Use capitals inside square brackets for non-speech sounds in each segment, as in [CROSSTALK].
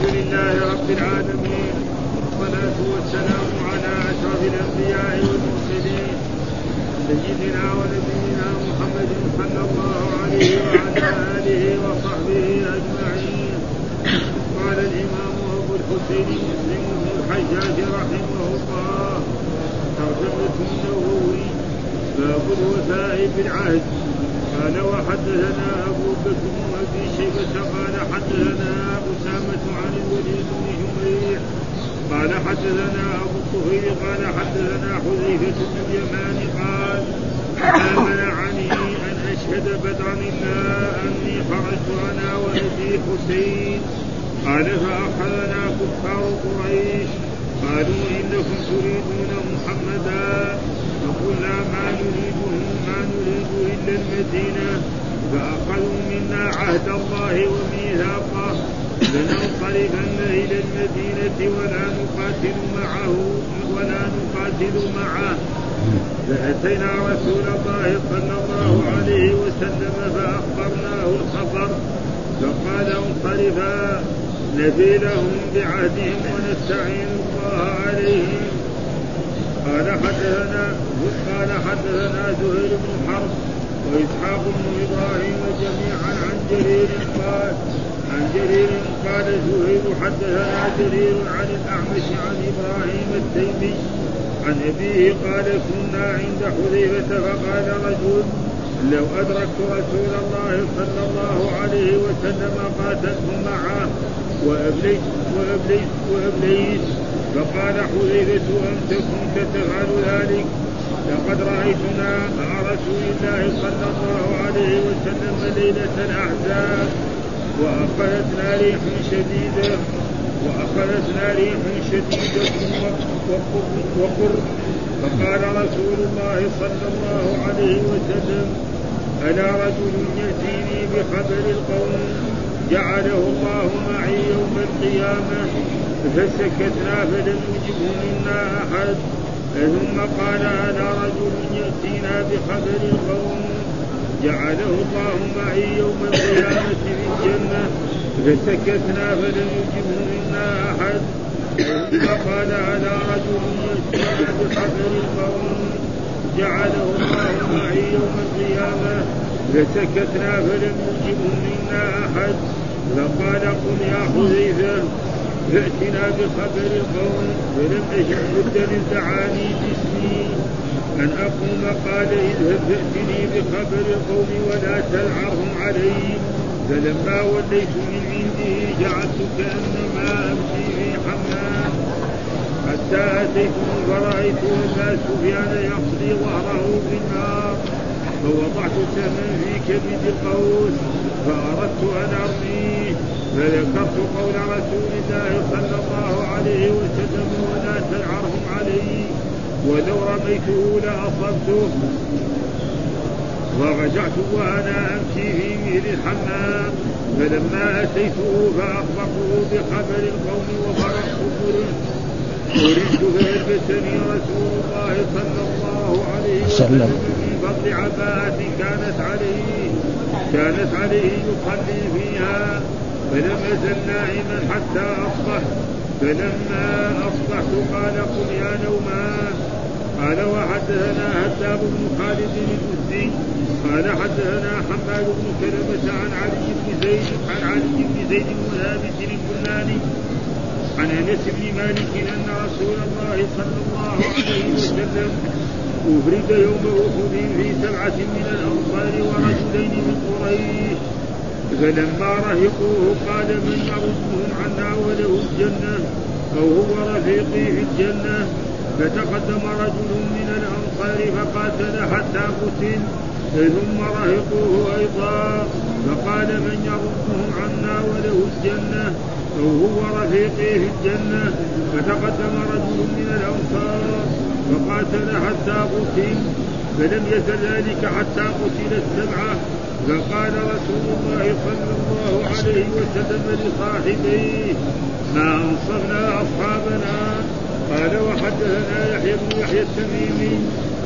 الحمد لله رب العالمين والصلاة والسلام على أشرف الأنبياء والمرسلين سيدنا ونبينا محمد صلى الله عليه وعلى آله وصحبه أجمعين. قال الإمام أبو الحسين مسلم بن الحجاج رحمه الله ترجمة النووي باب الوفاء بالعهد قال وحدثنا أبو بكر وأبي شيبة قال حدثنا أسامة عن الوليد بن جميع قال حدثنا أبو الطفيل قال حدثنا حذيفة بن اليمان قال ما منعني أن أشهد بدرا إلا أني خرجت أنا وأبي حسين. قال فأخذنا كفار قريش. قالوا إنكم تريدون محمدا. فقلنا ما نريده ما نريد إلا المدينة فأخذوا منا عهد الله وميثاقه لننصرفن إلى المدينة ولا نقاتل معه ولا نقاتل معه. فأتينا رسول الله صلى الله عليه وسلم فأخبرناه الخبر فقال انصرفا نفي لهم بعهدهم ونستعين الله عليهم. قال حدثنا قال حدثنا زهير بن حرب وإسحاق بن إبراهيم جميعا عن جرير قال عن جرير قال زهير حدثنا جرير عن الأعمش عن إبراهيم التيمي عن أبيه قال كنا عند حذيفة فقال رجل لو أدركت رسول الله صلى الله عليه وسلم قاتلت معه وأبليت وأبليت وأبليت فقال حذيفة أنت كنت تفعل ذلك؟ لقد رأيتنا مع رسول الله صلى الله عليه وسلم ليلة الأحزاب. وأخذتنا ريح شديدة وأخذتنا ريح شديدة وقر فقال رسول الله صلى الله عليه وسلم ألا رجل يأتيني بخبر القوم؟ جعله الله معي يوم القيامة فسكتنا فلم يجبه منا أحد. ثم قال ألا رجل يأتينا بخبر القوم. جعله الله معي يوم القيامة في الجنة فسكتنا فلم يجبه منا أحد. ثم قال ألا رجل يأتينا بخبر القوم. جعله الله معي يوم القيامة فسكتنا فلم يجبه منا أحد. فقال قل يا حذيفة فأتنا بخبر القوم فلم أجد بدا دعاني باسمي أن أقوم قال اذهب فأتني بخبر القوم ولا تلعرهم علي. فلما وليت من عنده جعلت كأنما أمشي في حمام. حتى أتيته فرأيت أبا سفيان يقضي ظهره في النار فوضعت سهما في كبد القوس. فأردت أن أرميه فذكرت قول رسول الله صلى الله عليه وسلم ولا تنعرهم علي ولو رميته لأصبته. ورجعت وأنا أمشي في مهل الحمام فلما أتيته فأخبرته بخبر القوم وفرقت أريد فألبسني رسول الله صلى الله عليه وسلم من فضل عباءة كانت عليه. كانت عليه يصلي فيها فلم أزل نائما حتى أصبح. فلما أصبحت قال قل يا نومان قال وحدثنا هتاب بن خالد الجزي. قال حدثنا حماد بن كلمة عن علي بن زيد عن علي بن زيد بن ثابت عن أنس بن مالك أن رسول الله صلى الله عليه وسلم أفرد يوم أحد في سبعة من الأنصار ورجلين من قريش. فلما رهقوه قال من يردهم عنا وله الجنة أو هو رفيقي في الجنة؟ فتقدم رجل من الأنصار فقاتل حتى قتل. ثم رهقوه أيضا. فقال من يردهم عنا وله الجنة أو هو رفيقي في الجنة؟ فتقدم رجل من الأنصار فقاتل حتى قتل فلم يزل ذلك حتى قتل السبعة فقال رسول الله صلى الله عليه وسلم لصاحبيه ما أنصرنا أصحابنا؟ قال وحدثنا يحيى بن يحيى التميمي.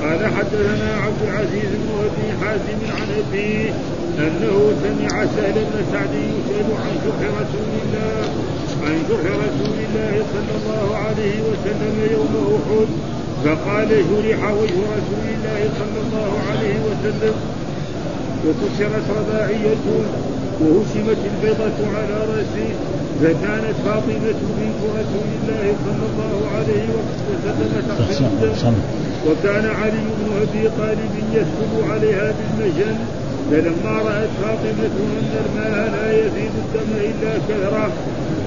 قال حدثنا عبد العزيز بن أبي حازم عن أبيه أنه سمع سهل بن سعد يسأل عن شح رسول الله عن شرح رسول الله صلى الله عليه وسلم يوم أحد. فقال شرح وجه رسول الله صلى الله عليه وسلم وكسرت رباعيته وهشمت البيضة على رأسه فكانت فاطمة بنت رسول الله صلى الله عليه وسلم تقصد وكان علي بن أبي طالب يسكب عليها بالمجن فلما رأت فاطمة أن الماء لا يزيد الدم إلا كثرة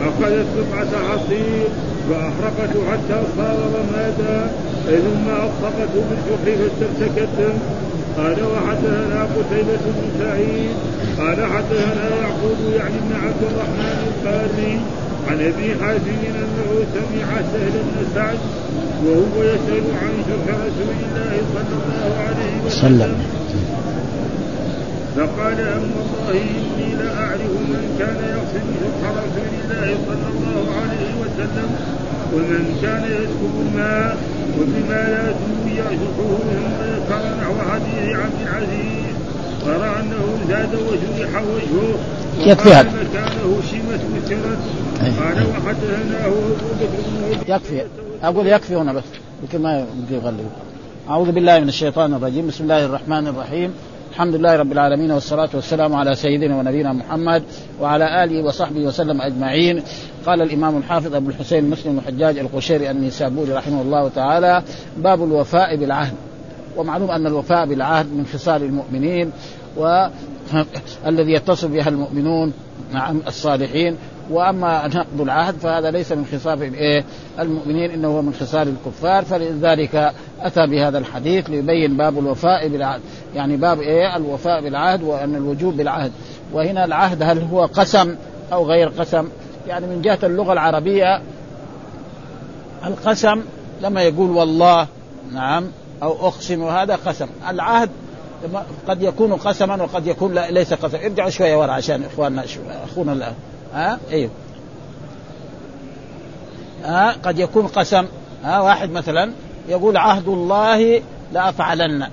أخذت قطعة حصير فأحرقته حتى صار رمادا. ثم ألصقته بالفخ فاستمسك الدم قال وحدثنا قتيبة بن سعيد قال حدثنا يعقوب يعني ابن عبد الرحمن القاري عن أبي حازم أنه سمع سهل بن سعد وهو يسأل عن شرح رسول الله صلى الله عليه وسلم. فقال أما الله إني لأعرف من كان يقصد شرح رسول الله صلى الله عليه وسلم ومن كان يسكب الماء لا يشرحه ثم ذكر نحو حديث عبد العزيز ترى انه زاد وجرح وجهه يكفي. هذا مكانه شمت وسرت قال وحدثناه ابو بكر يكفي أقول يكفي هنا بس يمكن ما يغلب أعوذ بالله من الشيطان الرجيم. بسم الله الرحمن الرحيم. الحمد لله رب العالمين والصلاة والسلام على سيدنا ونبينا محمد وعلى آله وصحبه وسلم أجمعين. قال الإمام الحافظ أبو الحسين مسلم الحجاج القشيري النسابوري رحمه الله تعالى باب الوفاء بالعهد. ومعلوم أن الوفاء بالعهد من خصال المؤمنين والذي [LAUGHS] يتصل بها المؤمنون نعم الصالحين. وأما نقض العهد فهذا ليس من خصال الايه المؤمنين إنه هو من خصال الكفار. فلذلك أتى بهذا الحديث ليبين باب الوفاء بالعهد. يعني باب إيه؟ الوفاء بالعهد وأن الوجوب بالعهد. وهنا العهد هل هو قسم أو غير قسم؟ يعني من جهة اللغة العربية القسم لما يقول والله نعم أو أقسم هذا قسم. العهد قد يكون قسما وقد يكون لا ليس قسم ارجعوا شوية ورا عشان إخواننا أخونا الان ها؟ أيوه. ها؟ قد يكون قسم. ها؟ واحد مثلا يقول عهد الله لأفعلن.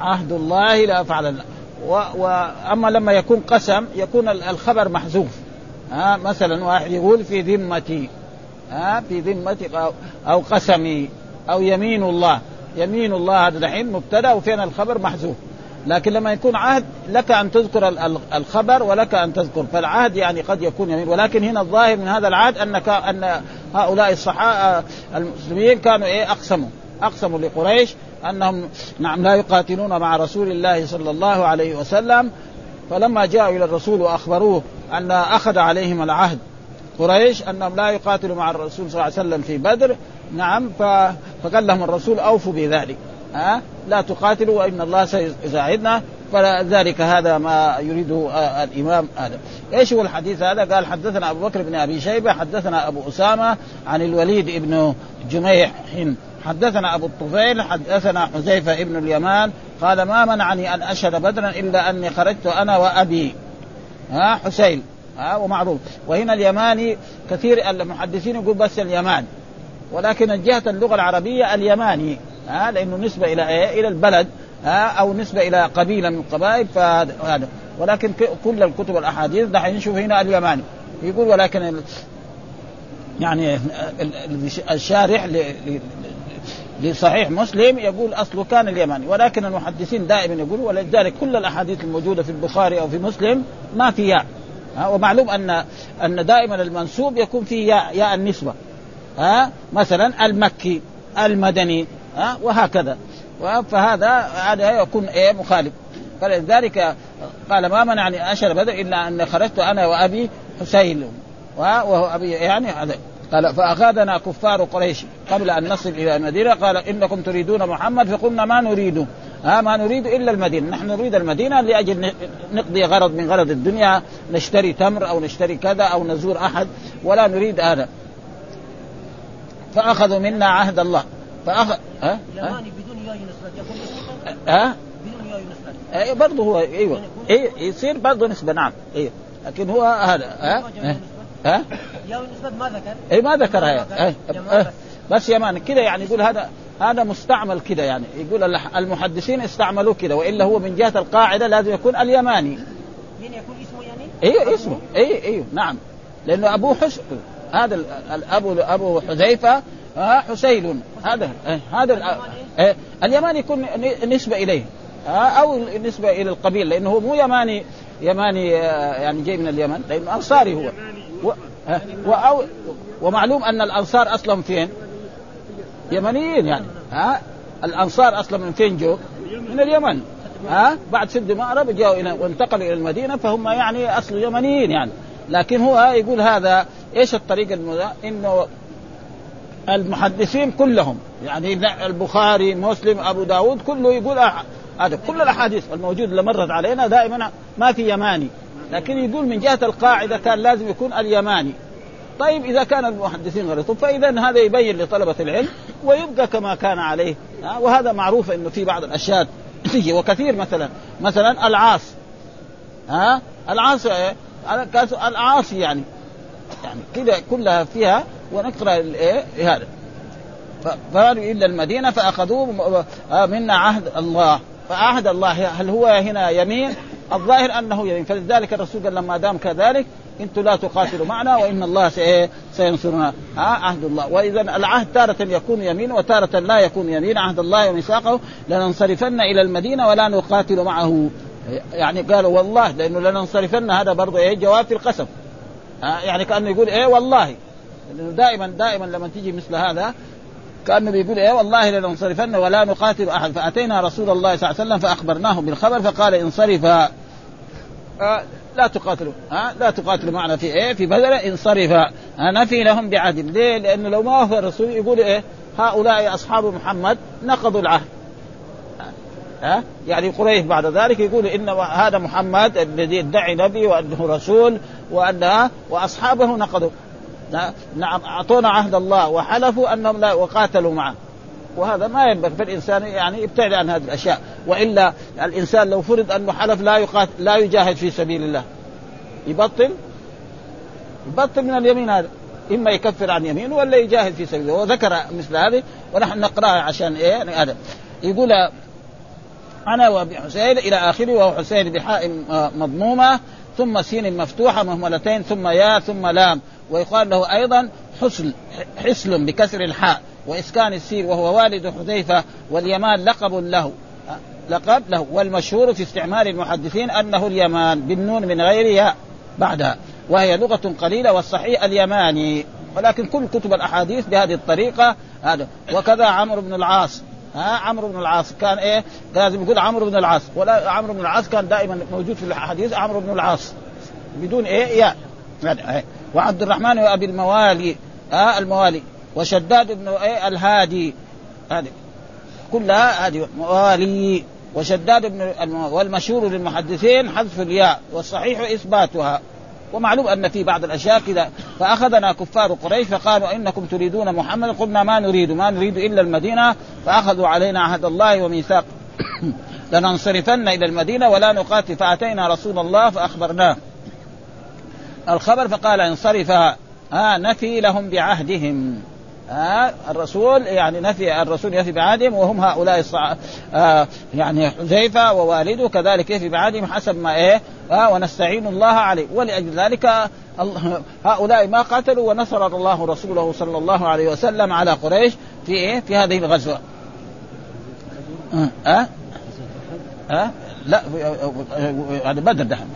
عهد الله لأفعلن واما لما يكون قسم يكون الخبر محذوف. ها مثلا واحد يقول في ذمتي ها في ذمتي أو قسمي أو يمين الله. يمين الله هذا دحين مبتدأ وفين الخبر محذوف. لكن لما يكون عهد لك أن تذكر الخبر ولك أن تذكر. فالعهد يعني قد يكون يمين. ولكن هنا الظاهر من هذا العهد انك أن هؤلاء الصحابه المسلمين كانوا إيه أقسموا. أقسموا لقريش أنهم نعم لا يقاتلون مع رسول الله صلى الله عليه وسلم فلما جاءوا إلى الرسول وأخبروه أن أخذ عليهم العهد قريش أنهم لا يقاتلوا مع الرسول صلى الله عليه وسلم في بدر نعم فقال لهم الرسول أوفوا بذلك ها؟ لا تقاتلوا وإن الله سيساعدنا فذلك هذا ما يريده الإمام هذا. إيش هو الحديث هذا؟ قال حدثنا أبو بكر بن أبي شيبة حدثنا أبو أسامة عن الوليد بن جميح حدثنا أبو الطفيل حدثنا حذيفة ابن اليمان قال ما منعني أن أشهد بدرا إلا أني خرجت أنا وأبي. ها حسين. ها ومعروف. وهنا اليماني كثير المحدثين يقول بس اليمان. ولكن جهه اللغة العربية اليماني. ها لأنه نسبة إلى إيه؟ إلى البلد. ها أو نسبة إلى قبيلة من القبائل فهذا ولكن كل الكتب الاحاديث دحين نشوف هنا اليماني. يقول ولكن يعني الشارح لصحيح مسلم يقول أصله كان اليماني ولكن المحدثين دائما يقولوا ولذلك كل الأحاديث الموجودة في البخاري أو في مسلم ما في ياء. ومعلوم أن أن دائما المنسوب يكون فيه ياء ياء النسبة. ها مثلا المكي المدني ها وهكذا. فهذا هذا يكون إيه مخالف. فلذلك قال ما منعني اشهر بدر إلا ان خرجت أنا وأبي حسين. وهو أبي يعني هذا. قال فأخذنا كفار قريش قبل أن نصل إلى المدينة. قال إنكم تريدون محمد؟ فقلنا ما نريده ها ما نريد إلا المدينة، نحن نريد المدينة لأجل نقضي غرض من غرض الدنيا، نشتري تمر أو نشتري كذا أو نزور أحد. ولا نريد هذا. فأخذوا منا عهد الله، فاخذ ها؟ ها؟ نسبة. اي برضه هو إيوه. اي يصير برضه نسبة نعم. أيوه لكن هو هذا ها؟ ها؟ ياء نسبة ما ذكر؟ اي ما ذكرها اي بس يمان كذا يعني يقول هذا هذا مستعمل كذا يعني. يقول المحدثين استعملوه كذا والا هو من جهة القاعدة لازم يكون اليماني. مين يكون اسمه يعني؟ أيوه اسمه. اي أيوه نعم. لأنه ابوه حس هذا ال- الاب أبو حذيفة آه حسيل هذا آه هذا ال- آه اليماني يكون ن- نسبة إليه. آه أو نسبة إلى القبيل لأنه هو مو يماني يماني آه يعني جاي من اليمن لأنه أنصاري هو. و آه وأو ومعلوم أن الأنصار أصلا فين؟ يمنيين يعني ها؟ الأنصار أصلا من فين جو؟ من اليمن ها؟ بعد سد مأرب جاءوا إلى وانتقلوا إلى المدينة فهم يعني أصل يمنيين يعني. لكن هو يقول هذا إيش الطريقة المذا إنه المحدثين كلهم يعني البخاري مسلم أبو داود كله يقول هذا كل الأحاديث الموجودة اللي مرت علينا دائما ما في يماني. لكن يقول من جهة القاعدة كان لازم يكون اليماني. طيب إذا كان المحدثين غلطوا فاذا هذا يبين لطلبة العلم ويبقى كما كان عليه. وهذا معروف إنه في بعض الأشياء تيجي وكثير مثلا مثلا العاص. ها؟ العاص؟ كاس- العاصي يعني. يعني كده كلها فيها ونقرأ الايه هذا. فقالوا إلا المدينة فأخذوه آه، منا عهد الله. فعهد الله هل هو هنا يمين؟ الظاهر أنه يمين فلذلك الرسول قال لما دام كذلك أنتم لا تقاتلوا معنا وإن الله سي- سينصرنا. ها عهد الله. واذا العهد تارة يكون يمين وتارة لا يكون يمين. عهد الله وميثاقه. لننصرفن إلى المدينة ولا نقاتل معه. يعني قالوا والله لأنه لننصرفن. هذا برضه إيه جواب في القسم. ها يعني كأنه يقول إيه والله. لأنه دائما دائما لما تيجي مثل هذا كأنه بيقول إيه والله لننصرفن ولا نقاتل أحد. فأتينا رسول الله صلى الله عليه وسلم فأخبرناه بالخبر فقال انصرفا آه لا تقاتلوا. ها لا تقاتلوا معنا في إيه؟ في بدر انصرفا آه نفي لهم بعدل. ليه؟ لأنه لو ما هو الرسول يقول إيه؟ هؤلاء أصحاب محمد نقضوا العهد. ها يعني قريش بعد ذلك يقول إن هذا محمد الذي يدعي نبي وأنه رسول وأن وأصحابه نقضوا. نعم أعطونا عهد الله وحلفوا أنهم لا وقاتلوا معه. وهذا ما ينبغي فالإنسان يعني يبتعد عن هذه الأشياء. وإلا الإنسان لو فرض أنه حلف لا يقاتل لا يجاهد في سبيل الله. يبطل؟ يبطل من اليمين هذا. إما يكفر عن يمينه ولا يجاهد في سبيل الله. وذكر مثل هذه ونحن نقرأها عشان إيه؟ يعني هذا. يقول أنا وأبي حسين إلى آخره وهو حسين بحاء آه، مضمومة ثم سين مفتوحة مهملتين ثم يا ثم لام. ويقال له أيضا حسل حسل بكسر الحاء. وإسكان السين وهو والد حذيفة واليمان لقب له. لقب له. والمشهور في استعمال المحدثين أنه اليمان بالنون من غير ياء بعدها. وهي لغة قليلة والصحيح اليماني. ولكن كل كتب الأحاديث بهذه الطريقة هذا. وكذا عمرو بن العاص. ها عمرو بن العاص كان إيه؟ لازم يقول عمرو بن العاص. ولا عمرو بن العاص كان دائما موجود في الحديث عمرو بن العاص. بدون إيه؟ ياء. يعني إيه. وعبد الرحمن وأبي الموالي. ها الموالي. وشداد بن إيه الهادي هذه كلها هذه موالي. وشداد بن الم- والمشهور للمحدثين حذف الياء والصحيح إثباتها. ومعلوم أن في بعض الأشياء كذا. فأخذنا كفار قريش فقالوا إنكم تريدون محمد. قلنا ما نريد ما نريد إلا المدينة. فأخذوا علينا عهد الله وميثاق. [COUGHS] لننصرفن إلى المدينة ولا نقاتل فأتينا رسول الله فأخبرناه. الخبر فقال انصرف ها نفي لهم بعهدهم. ها الرسول يعني نفي الرسول يفي بعهدهم وهم هؤلاء الصع... آه يعني حذيفة ووالده كذلك يفي بعهدهم حسب ما إيه آه ونستعين الله عليه ولأجل ذلك هؤلاء ما قاتلوا ونصر الله رسوله صلى الله عليه وسلم على قريش في إيه في هذه الغزوة ها أه؟ ها لا هذا بدر دحين؟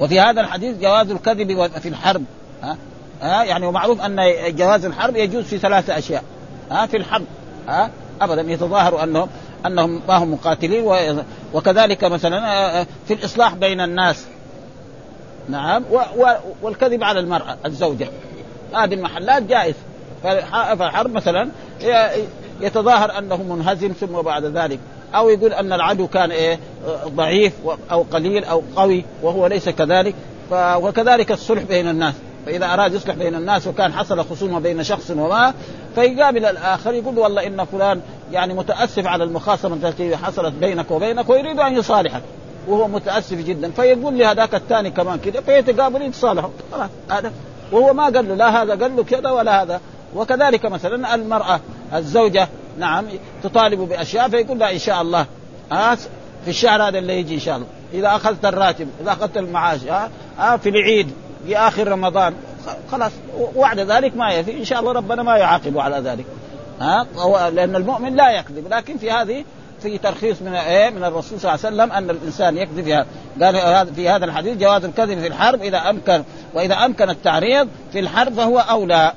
وفي هذا الحديث جواز الكذب في الحرب ها ها؟ يعني ومعروف أن جواز الحرب يجوز في ثلاثة أشياء. ها؟ في الحرب. ها؟ ابدا يتظاهروا انهم أنهم ما هم مقاتلين وكذلك مثلا آه، في الإصلاح بين الناس. نعم. والكذب على المرأة الزوجة. هذه المحلات جائز فالح- فالحرب مثلا يتظاهر أنه منهزم ثم بعد ذلك. أو يقول أن العدو كان إيه؟ آه، ضعيف أو قليل أو قوي وهو ليس كذلك. وكذلك الصلح بين الناس. فإذا أراد يصلح بين الناس وكان حصل خصومة بين شخص وما فيقابل الآخر يقول له والله إن فلان يعني متأسف على المخاصمة التي حصلت بينك وبينك ويريد أن يصالحك. وهو متأسف جدا. فيقول لهذاك الثاني كمان كده فيتقابلوا يتصالحوا خلاص هذا وهو ما قال له لا هذا قال له كذا ولا هذا. وكذلك مثلا المرأة الزوجة نعم تطالب بأشياء فيقول لها إن شاء الله. آه في الشهر هذا اللي يجي إن شاء الله. إذا أخذت الراتب إذا أخذت المعاش آه, آه في العيد. في آخر رمضان. خلاص وبعد ذلك ما يفي إن شاء الله ربنا ما يعاقب على ذلك. ها؟ لأن المؤمن لا يكذب. لكن في هذه في ترخيص من إيه؟ من الرسول صلى الله عليه وسلم أن الإنسان يكذب. في هذا قال في هذا الحديث جواز الكذب في الحرب إذا امكن وإذا أمكن التعريض في الحرب فهو أولى.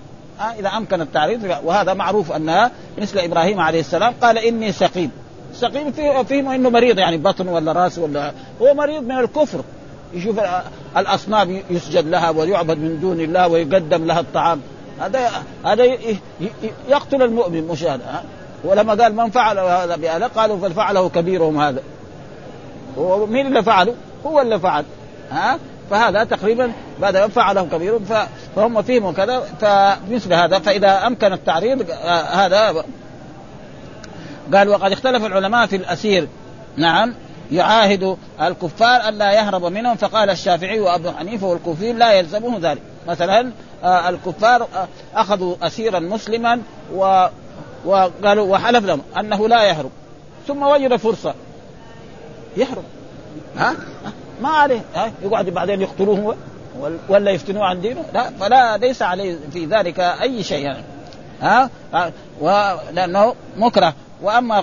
إذا أمكن التعريض وهذا معروف أنها مثل إبراهيم عليه السلام قال إني سقيم. سقيم فيه فيه إنه مريض يعني بطن ولا رأس ولا هو مريض من الكفر. يشوف الأصنام يسجد لها ويعبد من دون الله ويقدم لها الطعام. هذا هذا يقتل المؤمن مشاهد ولما قال من فعل هذا بأهله قالوا بل فعله كبيرهم هذا. ومين اللي فعله؟ هو اللي فعل ها؟ فهذا تقريبا بعد فعله كبير فهم فيهم وكذا فمثل هذا فإذا أمكن التعريض آه، هذا. قال وقد اختلف العلماء في الأسير. نعم. يعاهد الكفار أن لا يهرب منهم. فقال الشافعي وأبو حنيفة والكوفيين لا يلزمه ذلك. مثلا آه، الكفار آه، أخذوا اسيرا مسلما و وقالوا وحلف لهم أنه لا يهرب. ثم وجد فرصة. يهرب. ها؟ ما عليه. ها؟ يقعد بعدين يقتلوه ولا يفتنوه عن دينه؟ لا. فلا ليس عليه في ذلك أي شيء يعني. ها؟ ولأنه مكره. وأما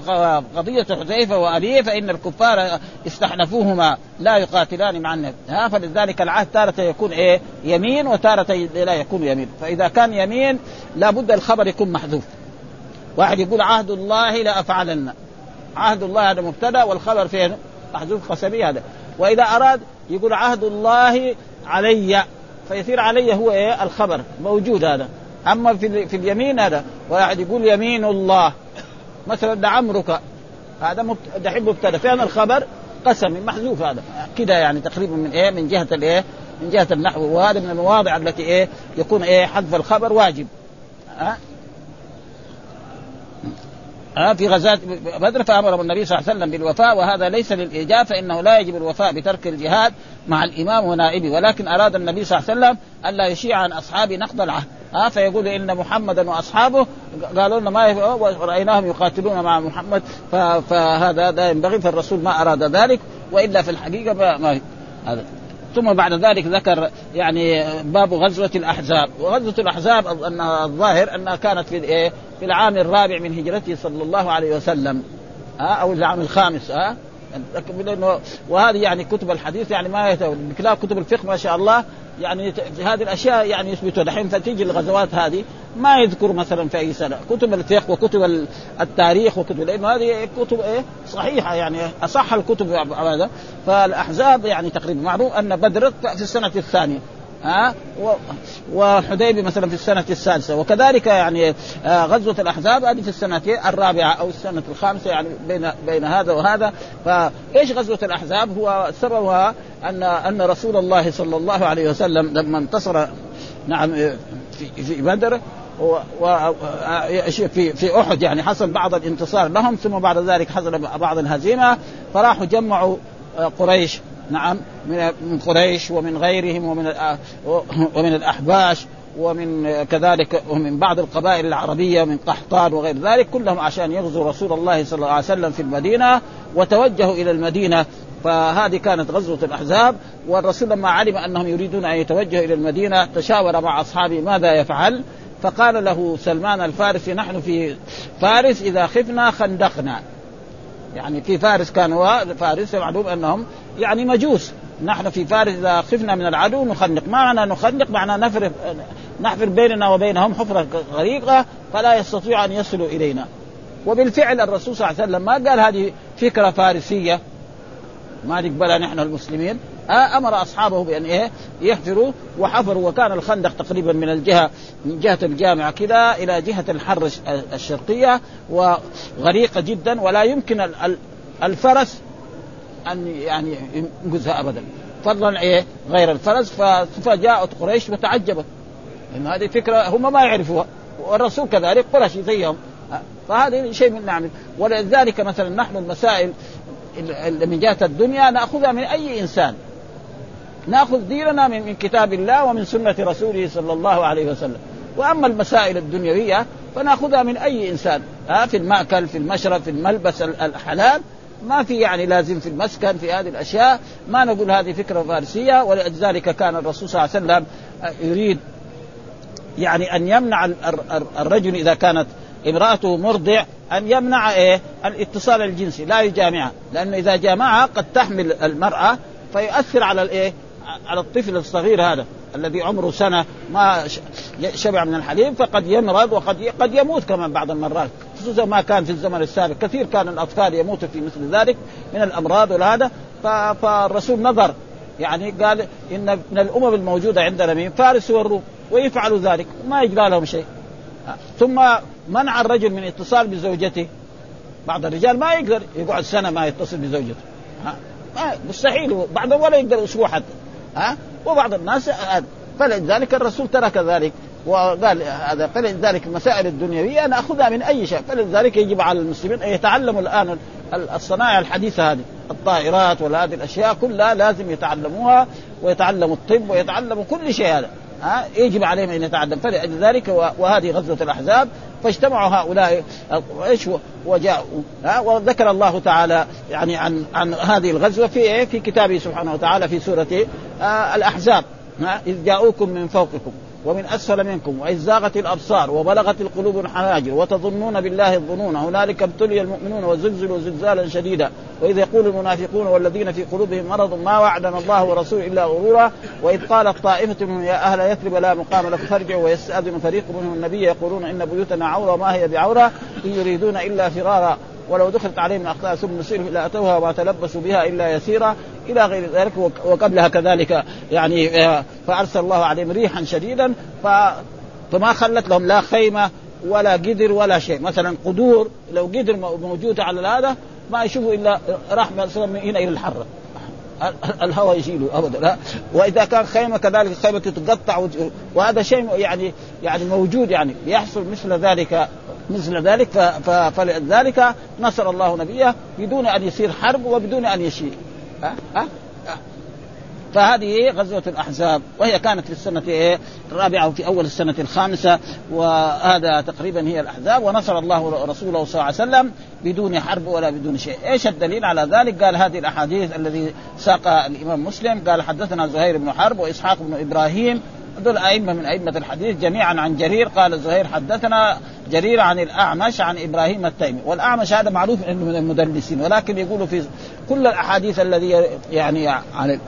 قضية حذيفة وأبيه فإن الكفار استحلفوهما لا يقاتلان مع النبي. ها فلذلك العهد تارة يكون إيه؟ يمين وتارة لا يكون يمين. فإذا كان يمين لابد الخبر يكون محذوف. واحد يقول عهد الله لافعلن عهد الله هذا مبتدأ والخبر فين محذوف قسمي هذا. وإذا أراد يقول عهد الله علي فيصير علي هو إيه؟ الخبر. موجود هذا. أما في, في اليمين هذا. واحد يقول يمين الله. مثلا لعمرك هذا دحين مبتدأ. فين الخبر قسم محذوف هذا. كده يعني تقريبا من إيه من جهة الإيه من جهة النحو. وهذا من المواضع التي إيه يكون إيه حذف الخبر واجب. ها؟ ها؟ في غزاة بدر فأمر النبي صلى الله عليه وسلم بالوفاء وهذا ليس للإيجاب فإنه لا يجب الوفاء بترك الجهاد مع الإمام ونائبه ولكن أراد النبي صلى الله عليه وسلم ألا يشيع عن أصحابه نقض العهد. ها فيقول إن محمدا وأصحابه قالوا لنا ما رأيناهم يقاتلون مع محمد فهذا لا ينبغي فالرسول ما أراد ذلك وإلا في الحقيقة ما, هذا. ثم بعد ذلك ذكر يعني باب غزوة الأحزاب. وغزوة الأحزاب أن الظاهر أنها كانت في إيه في العام الرابع من هجرته صلى الله عليه وسلم. ها أو العام الخامس ها. وهذه يعني كتب الحديث يعني ما كتب الفقه ما شاء الله يعني هذه الأشياء يعني يثبتوا دحين فتيجي الغزوات هذه ما يذكر مثلا في أي سنة. كتب الفقه وكتب التاريخ وكتب لأنه هذه كتب إيه؟ صحيحة يعني أصح الكتب هذا. فالأحزاب يعني تقريبا معروف أن بدر في السنة الثانية. ها؟ وحديبي مثلا في السنة السادسة. وكذلك يعني آه، غزوة الأحزاب هذه في السنة الرابعة أو السنة الخامسة يعني بين بين هذا وهذا. فإيش غزوة الأحزاب؟ هو سببها أن أن رسول الله صلى الله عليه وسلم لما انتصر نعم في في بدر و في في أحد يعني حصل بعض الانتصار لهم ثم بعد ذلك حصل بعض الهزيمة فراحوا جمعوا آه، قريش نعم من قريش ومن غيرهم ومن ومن الأحباش ومن كذلك ومن بعض القبائل العربية من قحطان وغير ذلك كلهم عشان يغزوا رسول الله صلى الله عليه وسلم في المدينة وتوجهوا إلى المدينة. فهذه كانت غزوة الأحزاب والرسول لما علم أنهم يريدون أن يتوجهوا إلى المدينة تشاور مع أصحابه ماذا يفعل؟ فقال له سلمان الفارسي نحن في فارس إذا خفنا خندقنا. يعني في فارس كانوا فارس معلوم أنهم يعني مجوس. نحن في فارس إذا خفنا من العدو نخنق. ما معنى نخنق معنى نفر نحفر بيننا وبينهم حفرة غريقة فلا يستطيع أن يصلوا إلينا. وبالفعل الرسول صلى الله عليه وسلم ما قال هذه فكرة فارسية. ما نقبلها نحن المسلمين. آه أمر أصحابه بأن إيه يحفروا وحفروا وكان الخندق تقريبا من الجهة من جهة الجامعة كذا إلى جهة الحر الشرقية وغريقة جدا ولا يمكن الفرس أن يعني ينقذها ابدا. فضلا إيه غير الفرس فجاءت قريش وتعجبت. إن هذه فكرة هم ما يعرفوها والرسول كذلك قرشي زيهم. فهذا شيء من نعم ولذلك مثلا نحن المسائل من جهة الدنيا نأخذها من أي إنسان. نأخذ ديننا من كتاب الله ومن سنة رسوله صلى الله عليه وسلم. وأما المسائل الدنيوية فنأخذها من أي إنسان. ها في المأكل في المشرب في الملبس الحلال. ما في يعني لازم في المسكن في هذه الأشياء. ما نقول هذه فكرة فارسية ولذلك كان الرسول صلى الله عليه وسلم يريد يعني أن يمنع الرجل إذا كانت امرأته مرضع أن يمنع إيه؟ الاتصال الجنسي لا يجامعها لأنه إذا جامعها قد تحمل المرأة فيؤثر على الإيه؟ على الطفل الصغير هذا الذي عمره سنة ما شبع من الحليب فقد يمرض وقد قد يموت كمان بعض المرات. خصوصا ما كان في الزمن السابق. كثير كان الأطفال يموتوا في مثل ذلك من الأمراض وهذا فالرسول نظر يعني قال إن من الأمم الموجودة عندنا من فارس والروم ويفعلوا ذلك ما يجرى لهم شيء. ثم منع الرجل من اتصال بزوجته. بعض الرجال ما يقدر يقعد سنة ما يتصل بزوجته. ها؟ مستحيل. بعضهم ولا يقدر أسبوع حتى. ها؟ وبعض الناس فلذلك الرسول ترك ذلك. وقال هذا فلذلك المسائل الدنيوية ناخذها من أي شيء. فلذلك يجب على المسلمين أن يتعلموا الآن الصناعه الحديثة هذه. الطائرات ولا هذه الأشياء كلها لازم يتعلموها ويتعلموا الطب ويتعلموا كل شيء هذا. ها؟ يجب عليهم أن يتعلم فلذلك وهذه غزوة الأحزاب. فاجتمعوا هؤلاء إيش وجاءوا. ها؟ وذكر الله تعالى يعني عن عن هذه الغزوة في إيه؟ في كتابه سبحانه وتعالى في سورة آه الأحزاب. إذ جاءوكم من فوقكم. ومن أسفل منكم واذ زاغت الأبصار وبلغت القلوب الحناجر وتظنون بالله الظنون هنالك ابتلي المؤمنون وزلزلوا زلزالا شديدا وإذ يقول المنافقون والذين في قلوبهم مرض ما وعدنا الله ورسوله إلا غرورا. وإذ قالت طائفة منهم يا أهل يثرب لا مقام لكم فارجعوا ويستأذن فريق منهم النبي يقولون إن بيوتنا عورة وما هي بعورة؟ إن يريدون إلا فرارا. ولو دخلت عليهم أخطاء ثم نسير الا أتوها وما تلبسوا بها إلا يسيرا إلى غير ذلك وقبلها كذلك. يعني آه، فأرسل الله عليهم ريحا شديدا فما خلت لهم لا خيمة ولا قدر ولا شيء. مثلا قدور لو قدر موجود على هذا ما يشوفوا إلا راح من هنا إلى الحره الهواء يشيله ابدا. لا وإذا كان خيمة كذلك الخيمه تتقطع وهذا شيء يعني يعني موجود يعني يحصل مثل ذلك. مثل ذلك فلذلك نصر الله نبيه بدون أن يصير حرب وبدون أن يشيل أه؟ أه؟ فهذه غزوة الأحزاب وهي كانت في السنة إيه؟ الرابعة وفي أول السنة الخامسة وهذا تقريبا هي الأحزاب ونصر الله رسوله صلى الله عليه وسلم بدون حرب ولا بدون شيء. إيش الدليل على ذلك؟ قال هذه الأحاديث الذي ساق الإمام مسلم قال حدثنا زهير بن حرب وإسحاق بن إبراهيم هذول أئمة من أئمة الحديث جميعا عن جرير. قال زهير حدثنا جرير عن الأعمش عن إبراهيم التيمي. والأعمش هذا معروف أنه من المدلسين ولكن يقولوا في كل الأحاديث الذي يعني عن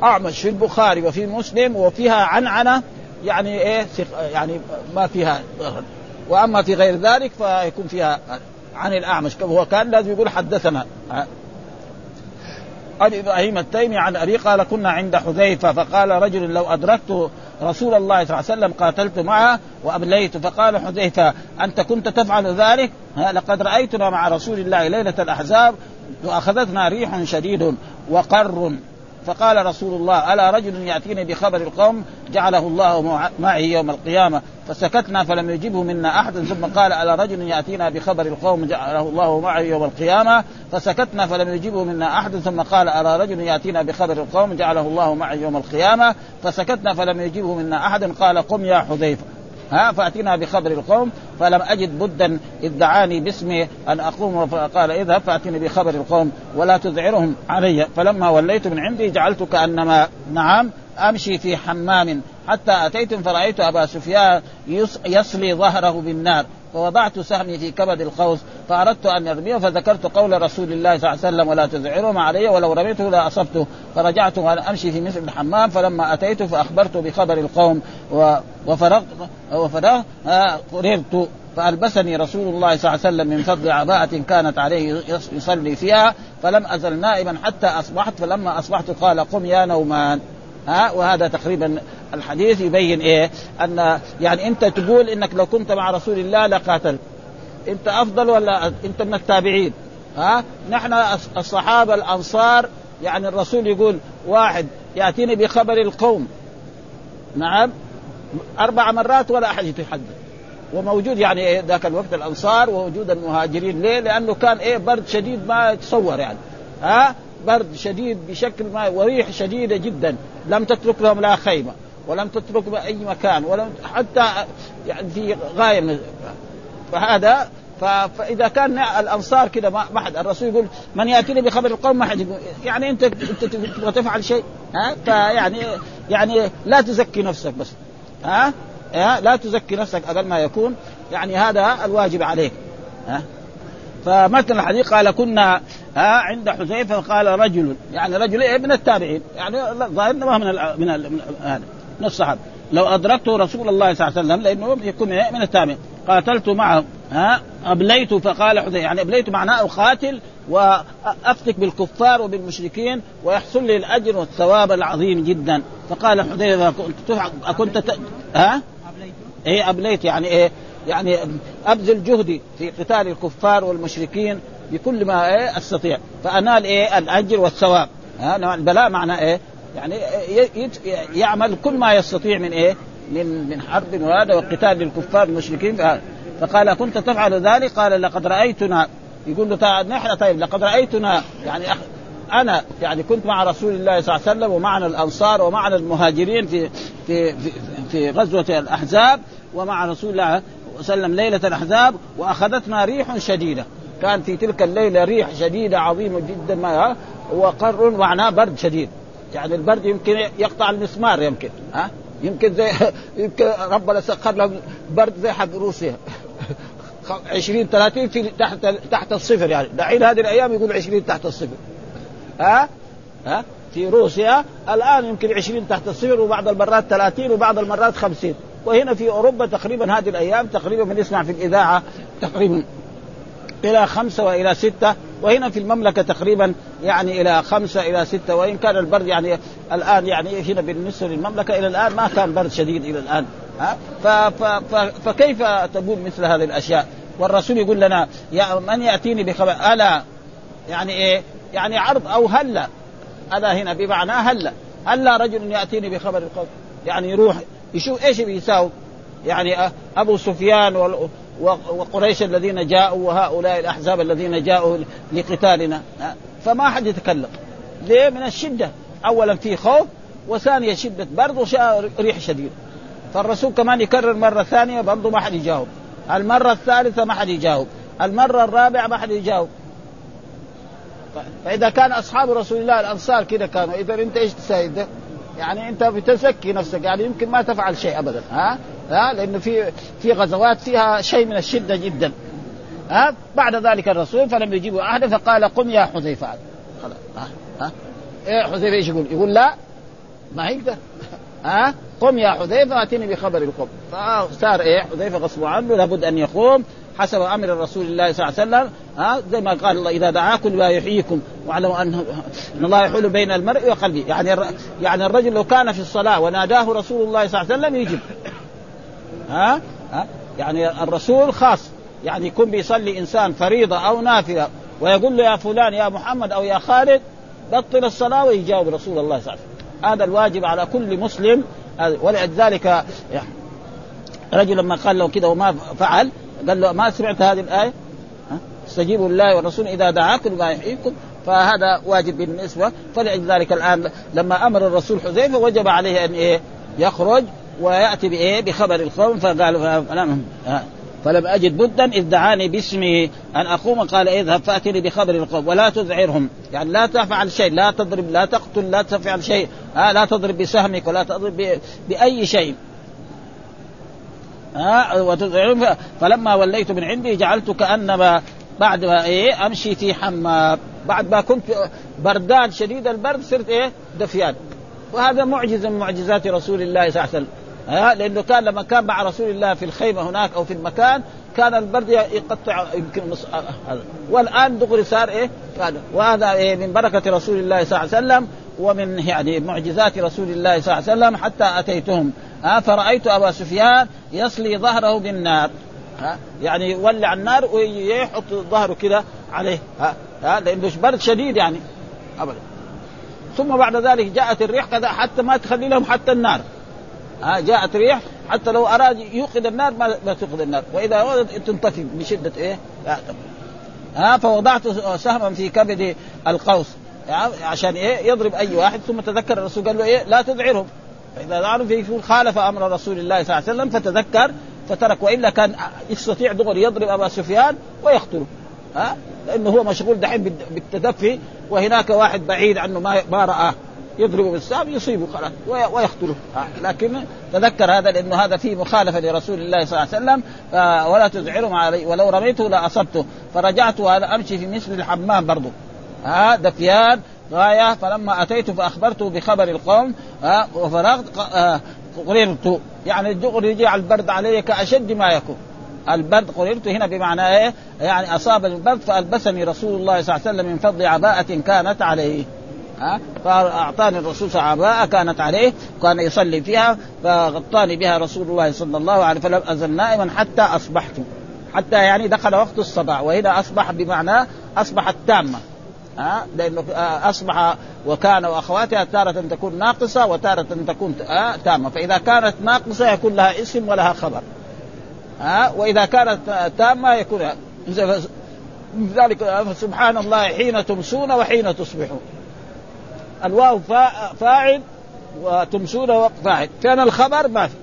الأعمش في البخاري وفي مسلم وفيها عنعنة يعني إيه يعني ما فيها وأما في غير ذلك فيكون فيها عن الأعمش هو كان لازم يقول حدثنا. عن إبراهيم التيمي عن ابي قال كنا عند حذيفة فقال رجل لو ادركت رسول الله صلى الله عليه وسلم قاتلت معه وأبليت فقال حذيفة أنت كنت تفعل ذلك؟ لقد رأيتنا مع رسول الله ليلة الأحزاب وأخذتنا ريح شديد وقر فقال رسول الله ألا رجل يأتيني بخبر القوم جعله الله معي يوم القيامة فسكتنا فلم يجبه منا أحد ثم قال ألا رجل يأتينا بخبر القوم جعله الله معي يوم القيامة فسكتنا فلم يجبه منا أحد ثم قال ألا رجل يأتينا بخبر القوم جعله الله معي يوم القيامة فسكتنا فلم يجبه منا أحد قال قم يا حذيفة ها فاتنا بخبر القوم فلم أجد بدا إذ دعاني باسمي أن أقوم فقال اذهب فاتني بخبر القوم ولا تذعرهم علي. فلما وليت من عندي جعلت كانما نعم أمشي في حمام. حتى اتيت فرأيت أبا سفيان يصلي ظهره بالنار. فوضعت سهمي في كبد القوس فأردت أن ارميه فذكرت قول رسول الله صلى الله عليه وسلم ولا تذعرهم علي ولو رميته لاصبته فرجعت وأنا أمشي في مثل الحمام فلما أتيت فأخبرت بخبر القوم وفرغت وفرغت قررت فألبسني رسول الله صلى الله عليه وسلم من فضل عباءة كانت عليه يصلي فيها فلم أزل نائما حتى أصبحت فلما أصبحت قال قم يا نومان. ها وهذا تقريبا الحديث يبين إيه؟ أن يعني أنت تقول إنك لو كنت مع رسول الله لقاتلت أنت أفضل ولا أنت من التابعين؟ ها؟ نحن الصحابة الأنصار يعني الرسول يقول واحد يأتيني بخبر القوم. نعم؟ أربع مرات ولا أحد يتحدث. وموجود يعني إيه؟ ذاك الوقت الأنصار ووجود المهاجرين. ليه؟ لأنه كان إيه؟ برد شديد ما يتصور يعني. ها؟ برد شديد بشكل ما وريح شديدة جدا. لم تترك لهم لا خيمة. ولم تترك اي مكان ولم حتى يعني في غاية من فهذا فإذا كان الأنصار كده ما حد الرسول يقول من يأتيني بخبر القوم ما حد يقول يعني أنت أنت تبغى تفعل شيء؟ ها؟ فيعني يعني لا تزكي نفسك بس ها؟ ها؟ لا تزكي نفسك أقل ما يكون يعني هذا الواجب عليك ها؟ فمثل الحديث قال كنا ها؟ عند حذيفة قال رجل يعني رجل إيه؟ من التابعين يعني ظاهر ما من ال من ال من هذا. من الصحابه لو ادركته رسول الله صلى الله عليه وسلم لأنه يكون من التابعين قاتلت معه ها؟ أبليت فقال حذيفة يعني أبليت معناه أقاتل وأفتك بالكفار وبالمشركين ويحصل لي الأجر والثواب العظيم جدا. فقال حذيفة كنت تفعل كنت ت... ها؟ إيه أبليت يعني إيه؟ يعني أبذل جهدي في قتال الكفار والمشركين بكل ما إيه أستطيع. فأنال إيه الأجر والثواب. ها؟ نوع البلاء معناه إيه؟ يعني يعمل كل ما يستطيع من إيه؟ من من حرب وهذا وقتال للكفار والمشركين فهذا. فقال كنت تفعل ذلك؟ قال لقد رأيتنا. يقول له نحن طيب لقد رأيتنا. يعني أنا يعني كنت مع رسول الله صلى الله عليه وسلم ومعنا الأنصار ومعنا المهاجرين في في في, في غزوة الأحزاب ومع رسول الله صلى الله عليه وسلم ليلة الأحزاب وأخذتنا ريح شديدة. كان في تلك الليلة ريح شديدة عظيمة جدا ما وقر معناه برد شديد. يعني البرد يمكن يقطع المسمار يمكن ها؟ يمكن زي [LAUGHS] يمكن ربنا سخر لهم برد زي حق روسيا. [LAUGHS] 20 30 في تحت تحت الصفر يعني. دحين هذه الأيام يقول 20 تحت الصفر. ها؟ ها؟ في روسيا الآن يمكن 20 تحت الصفر وبعض المرات 30 وبعض المرات 50 وهنا في أوروبا تقريبا هذه الأيام تقريبا بنسمع في الإذاعة تقريبا إلى خمسة وإلى ستة وهنا في المملكة تقريبا يعني إلى خمسة إلى ستة وإن كان البرد يعني الآن يعني هنا بالنسبة للمملكة إلى الآن ما كان برد شديد إلى الآن ها؟ فكيف تقول مثل هذه الأشياء؟ والرسول يقول لنا يا من يأتيني بخبر ألا. يعني إيه؟ يعني عرض أو هلا الا هنا بمعنى هلا هلا رجل يأتيني بخبر القوم. يعني يروح يشوف إيش بيساوي. يعني أبو سفيان وقريش الذين جاءوا وهؤلاء الأحزاب الذين جاءوا لقتالنا؟ فما حد يتكلم. ليه؟ من الشدة. اولا في خوف وثانيا شدة برد وريح شديد. فالرسول كمان يكرر مرة ثانية برضه ما حد يجاوب. المرة الثالثة ما حد يجاوب. المرة الرابعة ما حد يجاوب. فإذا كان أصحاب رسول الله الأنصار كذا كانوا إذا أنت إيش تساوي ده؟ يعني أنت بتزكي نفسك يعني يمكن ما تفعل شيء ابدا ها؟ ها لأنه في في غزوات فيها شيء من الشدة جدا. ها بعد ذلك الرسول فلم يجيبوا احدا فقال قم يا حذيفة. خلاص ها ها. إيه حذيفة إيش يقول؟ يقول لا ما يقدر ها قم يا حذيفة اتني بخبر القوم. فصار إيه حذيفة غصب عنه لابد أن يقوم. حسب أمر رسول الله صلى الله عليه وسلم ها زي ما قال الله إذا دعاكم لا يحييكم. واعلموا أن أن الله يحول بين المرء وقلبه. يعني يعني الرجل لو كان في الصلاة وناداه رسول الله صلى الله عليه وسلم يجب ها؟ ها؟ يعني الرسول خاص. يعني يكون بيصلي إنسان فريضة أو نافلة ويقول له يا فلان يا محمد أو يا خالد بطل الصلاة ويجاوب رسول الله صلى الله عليه وسلم. هذا الواجب على كل مسلم. ولذلك رجل لما قال له كده وما فعل قال له ما سمعت هذه الآية؟ استجيبوا لله والرسول إذا دعاكم لما يحييكم. فهذا واجب بالنسبة. فلذلك الآن لما أمر الرسول حذيفة وجب عليه أن إيه؟ يخرج ويأتي بإيه؟ بخبر القوم فقال فلم ها. فلم أجد بدا إذ دعاني باسمه أن أقوم. قال اذهب فاتني بخبر القوم ولا تذعرهم. يعني لا تفعل شيء لا تضرب لا تقتل لا تفعل شيء ها لا تضرب بسهمك ولا تضرب بأي شيء. ها وتذعرهم. فلما وليت من عندي جعلت كأنما بعد ما إيه أمشي في حمام. بعد ما كنت بردان شديد البرد صرت إيه دفيان. وهذا معجزه من معجزات رسول الله صلى الله عليه وسلم. ها لأنه كان لما كان مع رسول الله في الخيمة هناك أو في المكان كان البرد يقطع يمكن نص هذا. والآن دغري صار إيه؟ هذا. وهذا إيه؟ من بركة رسول الله صلى الله عليه وسلم ومن يعني معجزات رسول الله صلى الله عليه وسلم حتى أتيتهم. ها فرأيت أبا سفيان يصلي ظهره بالنار. ها يعني يولع النار ويحط ظهره كده عليه. ها ها لأنه برد شديد يعني. ابدا. ثم بعد ذلك جاءت الريح كذا حتى ما تخلي لهم حتى النار. ها جاءت ريح حتى لو أراد يوقد النار ما, توقد النار. وإذا ولد تنطفي بشدة إيه؟ ها فوضعت سهما في كبد القوس. يعني عشان إيه؟ يضرب أي واحد ثم تذكر الرسول قال له إيه؟ لا تذعرهم. فإذا ذعروا فيكون خالف أمر رسول الله صلى الله عليه وسلم فتذكر فترك. وإلا كان يستطيع دغري يضرب أبا سفيان ويقتله. ها؟ لأنه هو مشغول دحين بالتدفي وهناك واحد بعيد عنه ما ما رآه. يضربه بالسهم يصيبه خلاص ويقتله. لكن تذكر هذا لأنه هذا فيه مخالفة لرسول الله صلى الله عليه وسلم. ولا تزعرهم علي ولو رميته لاصبته فرجعت وأنا أمشي في مثل الحمام برضه ها دفيان غاية فلما أتيت فأخبرته بخبر القوم. ها وفرغت قررت. يعني دغري يجي على البرد علي كاشد ما يكون. البرد قررت هنا بمعنى إيه؟ يعني أصاب البرد فألبسني رسول الله صلى الله عليه وسلم من فضل عباءة كانت عليه. ها؟ فأعطاني الرسول وسلم كانت عليه كان يصلي فيها فغطاني بها رسول الله صلى الله عليه وسلم فلم أزل نائما حتى أصبحت. حتى يعني دخل وقت الصباح وهنا أصبح بمعنى اصبحت تامه ها؟ لأنه أصبح وكان وأخواتها تارة تكون ناقصة وتارة تكون تامة. فإذا كانت ناقصة يكون لها اسم ولها خبر. ها؟ وإذا كانت تامة يكون لذلك سبحان الله حين تمسون وحين تصبحون. الواو فاعل وتمسون فاعل. كان الخبر ما في.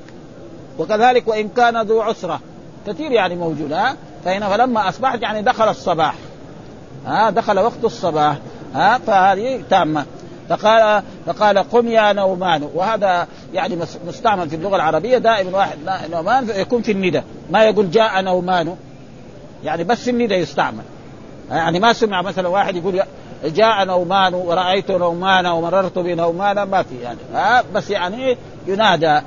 وكذلك وإن كان ذو عسرة. كثير يعني موجود ها؟ فهنا فلما أصبحت يعني دخل الصباح ها؟ دخل وقت الصباح ها؟ فهذه تامة. فقال فقال قم يا نومان. وهذا يعني مستعمل في اللغة العربية دائما واحد نومان يكون في الندى ما يقول جاء نومان. يعني بس الندى يستعمل. يعني ما سمع مثلا واحد يقول جاء نومان ورأيت نومان ومررت بنومان ما في يعني. ها بس يعني ينادى.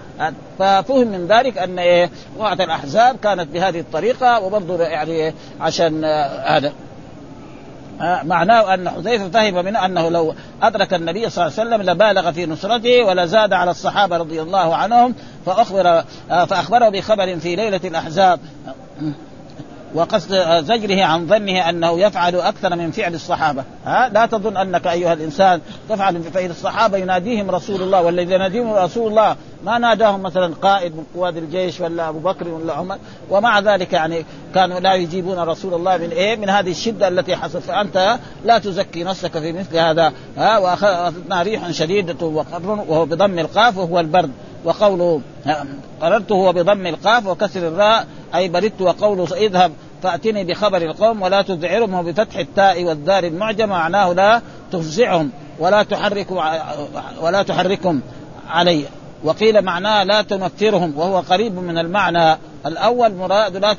ففهم من ذلك أن إيه وقت الأحزاب كانت بهذه الطريقة وبرضه يعني عشان هذا. معناه أن حذيفة فهم منه أنه لو أدرك النبي صلى الله عليه وسلم لبالغ في نصرته ولا زاد على الصحابة رضي الله عنهم فأخبر فأخبره بخبر في ليلة الأحزاب. وقصد زجره عن ظنه أنه يفعل أكثر من فعل الصحابة، ها؟ لا تظن أنك أيها الإنسان تفعل فإن الصحابة. يناديهم رسول الله والذي يناديهم رسول الله ما ناداهم مثلا قائد من قواد الجيش ولا أبو بكر ولا عمر ومع ذلك يعني كانوا لا يجيبون رسول الله من إيه؟ من هذه الشدة التي حصلت. فأنت لا تزكي نفسك في مثل هذا ها؟ واخذنا ريح شديدة وقر وهو بضم القاف وهو البرد وقوله قررته هو بضم القاف وكسر الراء أي بردت وقوله اذهب فأتني بخبر القوم ولا تذعرهم وبفتح التاء والدار المعجم معناه لا تفزعهم ولا تحركوا ولا تحركهم علي. وقيل معناه لا تنفرهم وهو قريب من المعنى الأول مراد لا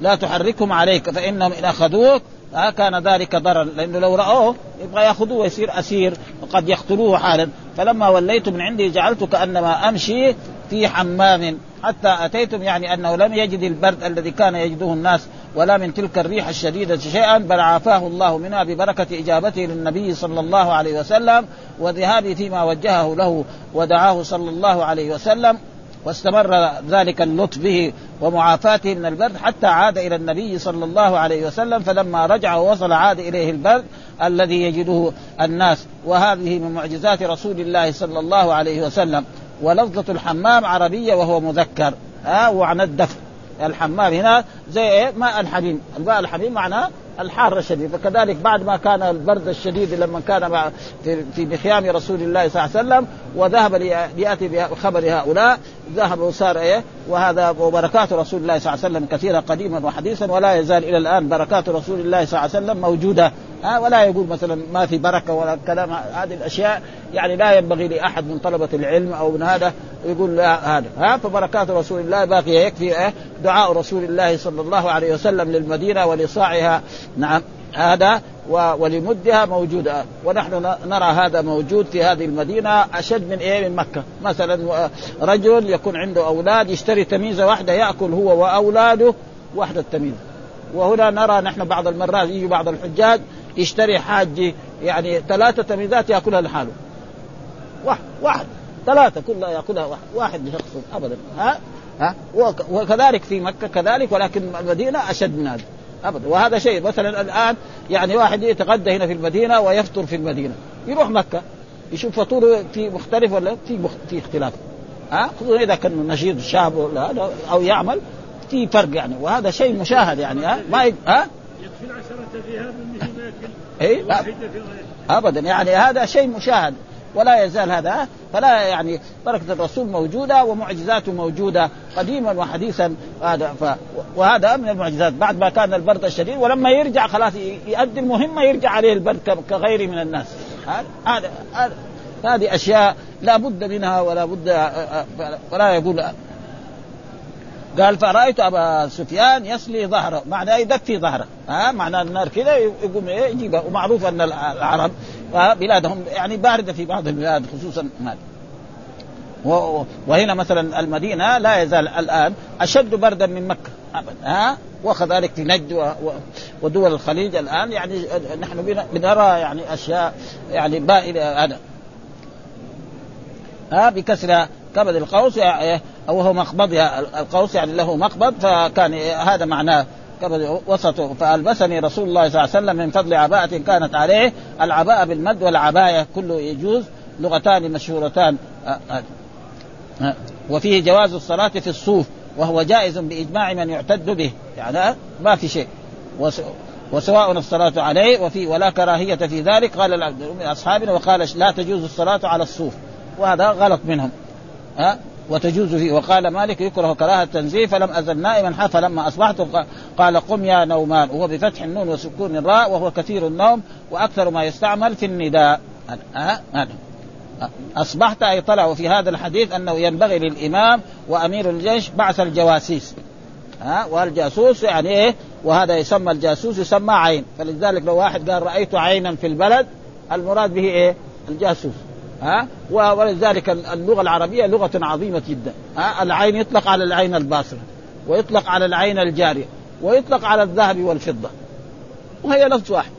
لا تحركهم عليك فإنهم إن أخذوك كان ذلك ضرر لأنه لو رأوه يبغى يأخذوه ويصير أسير وقد يقتلوه حالا. فلما وليت من عندي جعلت كأنما أمشي في حمام حتى أتيتم يعني أنه لم يجد البرد الذي كان يجده الناس ولا من تلك الريح الشديدة شيئا بل عافاه الله منها ببركة إجابته للنبي صلى الله عليه وسلم وذهابه فيما وجهه له ودعاه صلى الله عليه وسلم واستمر ذلك اللطف به ومعافاته من البرد حتى عاد إلى النبي صلى الله عليه وسلم فلما رجع ووصل عاد إليه البرد الذي يجده الناس. وهذه من معجزات رسول الله صلى الله عليه وسلم. ولفظة الحمام عربية وهو مذكر. ها وعن الدفء الحمام هنا زي إيه؟ ماء الحميم الماء الحميم معناه الحار الشديد. فكذلك بعد ما كان البرد الشديد لما كان في في مخيام رسول الله صلى الله عليه وسلم وذهب ليأتي بخبر هؤلاء ذهب وصار إيه وهذا وبركات رسول الله صلى الله عليه وسلم كثيرة قديما وحديثا ولا يزال إلى الآن بركات رسول الله صلى الله عليه وسلم موجودة. ها ولا يقول مثلا ما في بركة ولا كلام. هذه الأشياء يعني لا ينبغي لأحد من طلبة العلم أو من هذا يقول لا هذا. ها فبركات رسول الله باقية يكفي إيه دعاء رسول الله صلى الله عليه وسلم للمدينة ولصاعها نعم هذا ولمدها موجودة. ونحن نرى هذا موجود في هذه المدينة أشد من إيه من مكة. مثلا رجل يكون عنده أولاد يشتري تميزة واحدة يأكل هو وأولاده واحدة تميزة وهنا نرى نحن بعض المرات يجي بعض الحجاج يشتري حاج يعني ثلاثة تميزات يأكلها لحاله. واحد واحد ثلاثة كلها يأكلها واحد واحد أبدا. ها؟ ها؟ وكذلك في مكة كذلك ولكن المدينة أشد من هذا. أبدا. وهذا شيء مثلا الآن يعني واحد يتغدى هنا في المدينة ويفطر في المدينة. يروح مكة يشوف فطوره في مختلف ولا في مخ... في اختلاف. ها؟ خصوصا إذا كان نشيط شاب ولا هذا أو يعمل في فرق يعني. وهذا شيء مشاهد يعني ها؟ ما ي... ها؟ يكفي العشرة ذهاب منه ماكل اي ابدا. يعني هذا شيء مشاهد. ولا يزال هذا فلا يعني بركه الرسول موجودة ومعجزاته موجودة قديما وحديثا هذا ف وهذا من المعجزات. بعد ما كان البرد الشديد ولما يرجع خلاص يؤدي المهمة يرجع عليه البرد كغيره من الناس. هذا هذه أشياء لا بد منها ولا بد ولا يقول. قال فرأيت أبا سفيان يصلي ظهره. معنى يدفي ظهره. ها؟ معنى النار كذا يقوم يجيبها ومعروف أن العرب بلادهم يعني باردة في بعض البلاد خصوصا مال وهنا مثلا المدينة لا يزال الآن أشد بردا من أبدا ها؟ وكذلك في نجد ودول الخليج الآن يعني نحن بنرى يعني أشياء يعني بائلة هذا. ها؟ بكسر كبد القوس أو هو مقبضها القوس يعني له مقبض فكان هذا معناه وسطه فألبسني رسول الله صلى الله عليه وسلم من فضل عباءة كانت عليه. العباءة بالمد والعباية كله يجوز لغتان مشهورتان. وفيه جواز الصلاة في الصوف وهو جائز بإجماع من يعتد به. يعني ما في شيء. وسواء الصلاة عليه وفي ولا كراهية في ذلك. قال من أصحابنا وقال لا تجوز الصلاة على الصوف. وهذا غلط منهم. ها وتجوز فيه. وقال مالك يكره كراهة التنزيه فلم أزل نائما حتى لما أصبحت قال قم يا نومان. وهو بفتح النون وسكون الراء وهو كثير النوم وأكثر ما يستعمل في النداء. أصبحت أي طلع وفي هذا الحديث أنه ينبغي للإمام وأمير الجيش بعث الجواسيس. ها؟ والجاسوس يعني إيه؟ وهذا يسمى الجاسوس يسمى عين. فلذلك لو واحد قال رأيت عينا في البلد المراد به إيه؟ الجاسوس. ها؟ ولذلك اللغة العربية لغة عظيمة جدا. ها؟ العين يطلق على العين الباصرة ويطلق على العين الجارية ويطلق على الذهب والفضة. وهي لفظ واحد.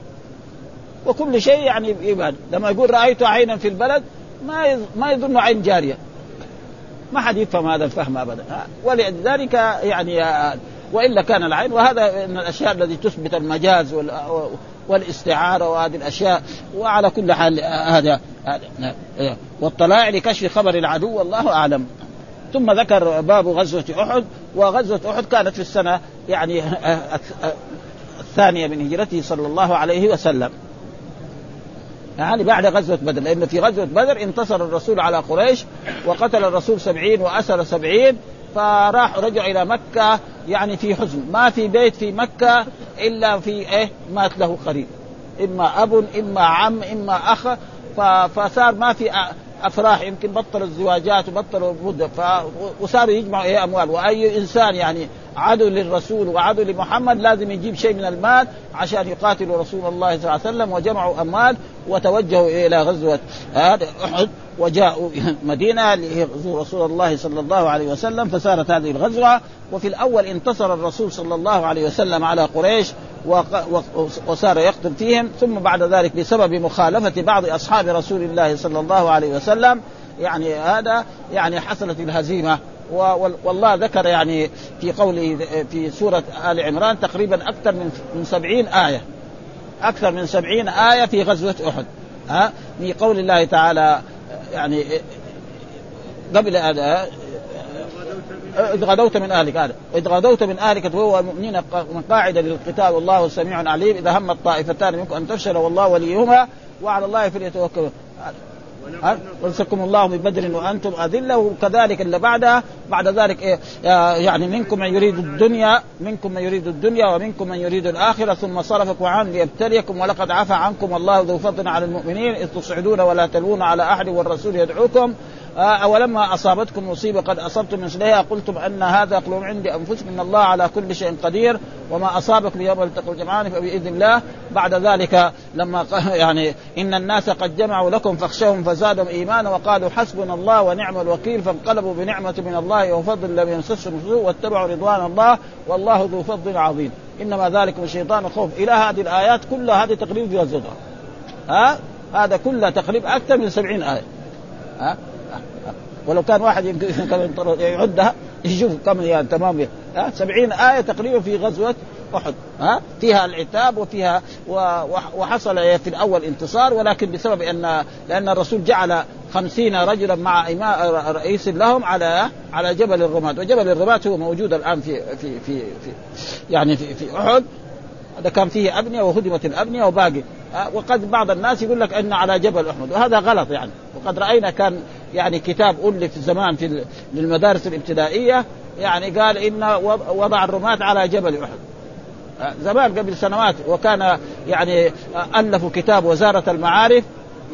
وكل شيء يعني يبان. لما يقول رأيت عينا في البلد ما ما يظن عين جارية. ما حد يفهم هذا الفهم ابدا. ولذلك يعني وإلا كان العين وهذا من الأشياء التي تثبت المجاز والاستعارة وهذه الأشياء وعلى كل حال هذا والطلاع لكشف خبر العدو والله أعلم. ثم ذكر باب غزوة أحد وغزوة أحد كانت في السنة يعني الثانية من هجرته صلى الله عليه وسلم. يعني بعد غزوة بدر لأن في غزوة بدر انتصر الرسول على قريش وقتل الرسول سبعين وأسر سبعين فراح رجع إلى مكة يعني في حزن. ما في بيت في مكة إلا في إيه؟ مات له قريب. إما أب إما عم إما أخ. فصار ما في أفراح. يمكن بطلوا الزواجات وبطلوا. وصاروا يجمعوا إيه؟ أموال. وأي إنسان يعني عدو للرسول وعدو لمحمد لازم يجيب شيء من المال عشان يقاتلوا رسول الله صلى الله عليه وسلم وجمعوا أموال وتوجهوا إلى غزوة أحد وجاءوا مدينة ليغزوا رسول الله صلى الله عليه وسلم فصارت هذه الغزوة. وفي الأول انتصر الرسول صلى الله عليه وسلم على قريش وصار يقتل فيهم. ثم بعد ذلك بسبب مخالفة بعض أصحاب رسول الله صلى الله عليه وسلم يعني هذا يعني حصلت الهزيمة. والله ذكر يعني في قوله في سورة آل عمران تقريبا أكثر من من سبعين آية. أكثر من سبعين آية في غزوة أحد. ها؟ في قول الله تعالى يعني قبل هذا إذ غدوت من أهلك. هذا. إذ غدوت من أهلك وهو المؤمنين من قاعدة للقتال والله سميع عليم. إذا همت طائفتان منكم أن تفشل والله وليهما وعلى الله فليتوكلوا ونصركم الله ببدر وأنتم أذلة وكذلك اللي بعدها بعد ذلك إيه يعني منكم من يريد الدنيا منكم من يريد الدنيا ومنكم من يريد الآخرة ثم صرفكم عنه ليبتليكم ولقد عفى عنكم الله ذو فضل على المؤمنين إذ تصعدون ولا تلوون على أحد والرسول يدعوكم. أولما أصابتكم مصيبة قد أصبتم مثلها قلتم أن هذا قلوب عندي أنفسكم إن الله على كل شيء قدير وما أصابكم يوم التقى الجمعان فبإذن الله بعد ذلك لما [LAUGHS] يعني إن الناس قد جمعوا لكم فاخشوهم فزادهم إيمانا وقالوا حسبنا الله ونعم الوكيل فانقلبوا بنعمة من الله وفضل لم يمسسهم سوء واتبعوا رضوان الله والله ذو فضل عظيم. إنما ذلكم الشيطان خوف. إلى هذه الآيات كلها هذه تقريبا في الزهر ها؟ هذا كله تقريبا أكثر من سبعين آية. ها؟ ولو كان واحد يعدها يشوف كم يعني تمام. ها 70 آية تقريبا في غزوة أحد. ها فيها العتاب وفيها وحصل في الأول انتصار ولكن بسبب أن لأن الرسول جعل خمسين رجلا مع رئيس لهم على على جبل الرماد. وجبل الرماد هو موجود الآن في في في, في يعني في, في أحد. هذا كان فيه أبنية وهدمت الأبنية وباقي. وقد بعض الناس يقول لك انه على جبل احد وهذا غلط يعني. وقد رأينا كان يعني كتاب ألف زمان في للمدارس الابتدائية يعني قال إن وضع الرماة على جبل آه، زمان قبل سنوات وكان يعني ألفوا كتاب وزارة المعارف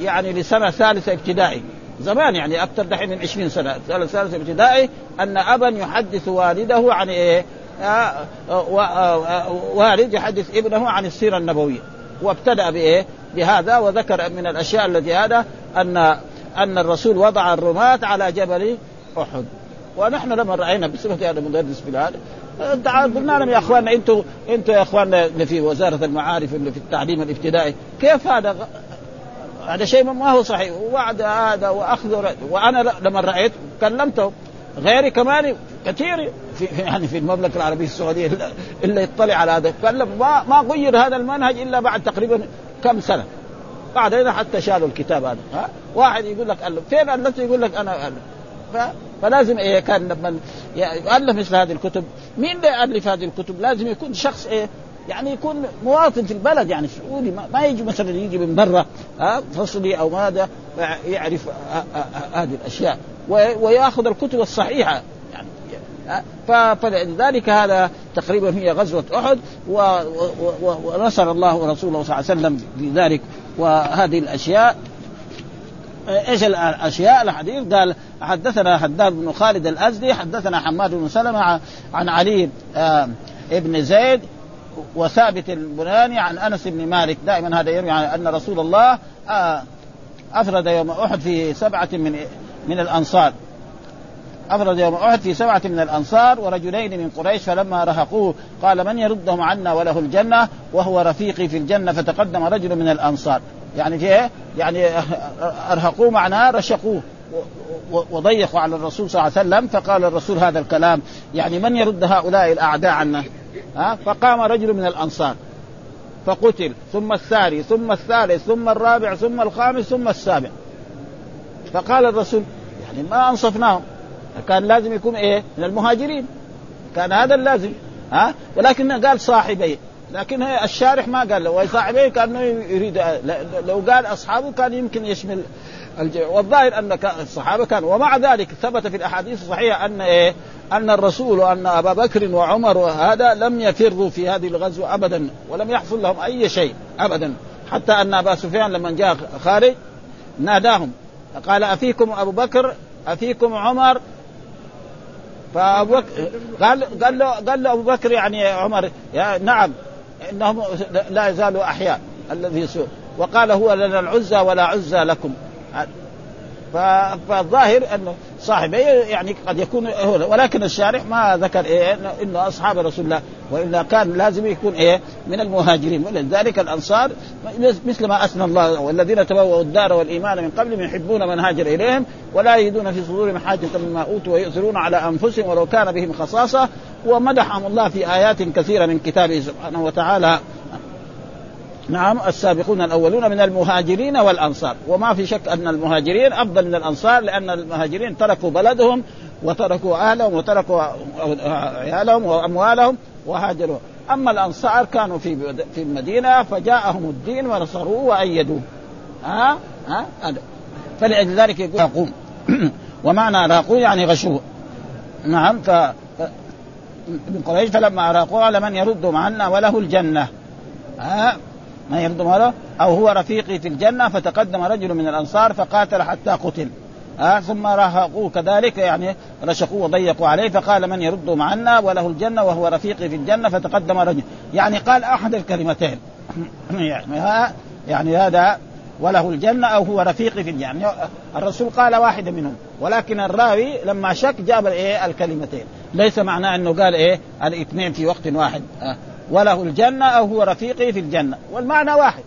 يعني لسنة ثالثة ابتدائي زمان يعني أكثر دحين من 20 سنة ثالثة ابتدائي أن أبا يحدث والده عن إيه؟ آه آه والد يحدث ابنه عن السيرة النبوية وابتدأ بإيه؟ بهذا وذكر من الأشياء التي هذا أن أن الرسول وضع الرماة على جبل أحد. ونحن لما رأينا بصفتي أنا مدرس في هذا قلنا لهم يا أخواننا أنتم أنتم يا أخواننا اللي في وزارة المعارف اللي في التعليم الابتدائي كيف هذا؟ هذا شيء ما هو صحيح. ووعد هذا وأخذ وأنا لما رأيت كلمته غيري كمان كثير في يعني في المملكة العربية السعودية الا يطلع على هذا. قال ما ما غير هذا المنهج إلا بعد تقريبا كم سنة. بعدين حتى شالوا الكتاب هذا. ها؟ واحد يقول لك ألف. فين ألفت؟ يقول لك أنا ألف. ف... فلازم إيه كان لما يالف مثل هذه الكتب. مين اللي يالف هذه الكتب؟ لازم يكون شخص إيه؟ يعني يكون مواطن في البلد يعني سعودي. ما يجي مثلا يجي من برا ها؟ فصلي أو ماذا يعرف هذه الأشياء. ويأخذ الكتب الصحيحة. يعني فلذلك هذا تقريبا هي غزوة أحد ونصر الله ورسوله صلى الله عليه وسلم بذلك. وهذه الأشياء إيش الأشياء؟ الحديث قال حدثنا حداد بن خالد الأزدي حدثنا حماد بن سلمة عن علي ابن زيد وثابت البناني عن أنس بن مالك. دائما هذا يروي عن أن رسول الله أفرد يوم أحد في سبعة من من الأنصار. أفرد يوم أحد في سبعة من الأنصار ورجلين من قريش فلما رهقوه قال من يردهم عنا وله الجنة وهو رفيقي في الجنة فتقدم رجل من الأنصار. يعني في يعني [LAUGHS] أرهقوه معناه رشقوه وضيقوا على الرسول صلى الله عليه وسلم فقال الرسول هذا الكلام. يعني من يرد هؤلاء الأعداء عنا؟ ها؟ فقام رجل من الأنصار فقتل ثم الثاني ثم الثالث ثم الرابع ثم الخامس ثم السابع. فقال الرسول يعني ما أنصفناهم. كان لازم يكون إيه؟ من المهاجرين كان هذا اللازم. ها؟ ولكن قال صاحبيه لكن الشارح ما قال له. وصاحبيه كانه يريد لو قال أصحابه كان يمكن يشمل الجميع والظاهر أن الصحابة كانوا. ومع ذلك ثبت في الأحاديث الصحيحة أن إيه؟ أن الرسول وأن أبا بكر وعمر وهذا لم يفروا في هذه الغزوة ابدا ولم يحصل لهم أي شيء ابدا. حتى أن أبا سفيان لما جاء خارج ناداهم قال أفيكم أبو بكر؟ أفيكم عمر؟ فابو قال قال له قال له أبو بكر يعني عمر يا نعم إنهم لا يزالوا أحياء الذي سوء. وقال هو لنا العزى ولا عزى لكم. فالظاهر انه صاحبي يعني قد يكون ولكن الشارح ما ذكر إيه إنه أصحاب رسول الله. وإلا كان لازم يكون إيه؟ من المهاجرين. ولذلك الأنصار مثل ما أثنى الله والذين تبوأوا الدار والإيمان من قبل يحبون من هاجر إليهم ولا يجدون في صدورهم حاجة مما أوتوا ويؤثرون على أنفسهم ولو كان بهم خصاصة. ومدحهم الله في آيات كثيرة من كتابه سبحانه وتعالى. نعم السابقون الأولون من المهاجرين والأنصار. وما في شك أن المهاجرين أفضل من الأنصار لأن المهاجرين تركوا بلدهم وتركوا أهلهم وتركوا عيالهم وأموالهم. وهاجروا. أما الأنصار كانوا في في المدينة فجاءهم الدين ونصروه وأيدوه. ها؟ ها؟ فلذلك يقول راقوم. [CLEARS THROAT] ومعنى راقوه يعني غشوه. نعم ف ابن قريش فلما اراقوه قال من يردهم عنا وله الجنة. ها؟ ما يرد هذا أو هو رفيقي في الجنة فتقدم رجل من الأنصار فقاتل حتى قتل. آه ثم رهقوه. كذلك يعني رشقوه وضيقوا عليه فقال من يرد معنا وله الجنة وهو رفيقي في الجنة فتقدم رجل. يعني قال أحد الكلمتين. [COUGHS] يعني ها يعني هذا وله الجنة أو هو رفيقي في الجنة. يعني الرسول قال واحدة منهم ولكن الراوي لما شك جاب إيه الكلمتين. ليس معناه أنه قال إيه الاثنين في وقت واحد. آه. وله الجنة أو هو رفيقي في الجنة. والمعنى واحد.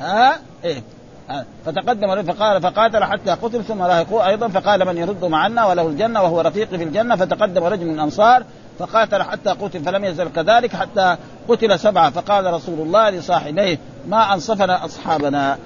ها إيه. ها. فتقدم فقال فقاتل حتى قتل ثم لاحقوه أيضا. فقال من يرد معنا وله الجنة وهو رفيقي في الجنة. فتقدم رجل من الأنصار فقاتل حتى قتل فلم يزل كذلك حتى قتل سبعة. فقال رسول الله لصاحبيه ما أنصفنا أصحابنا؟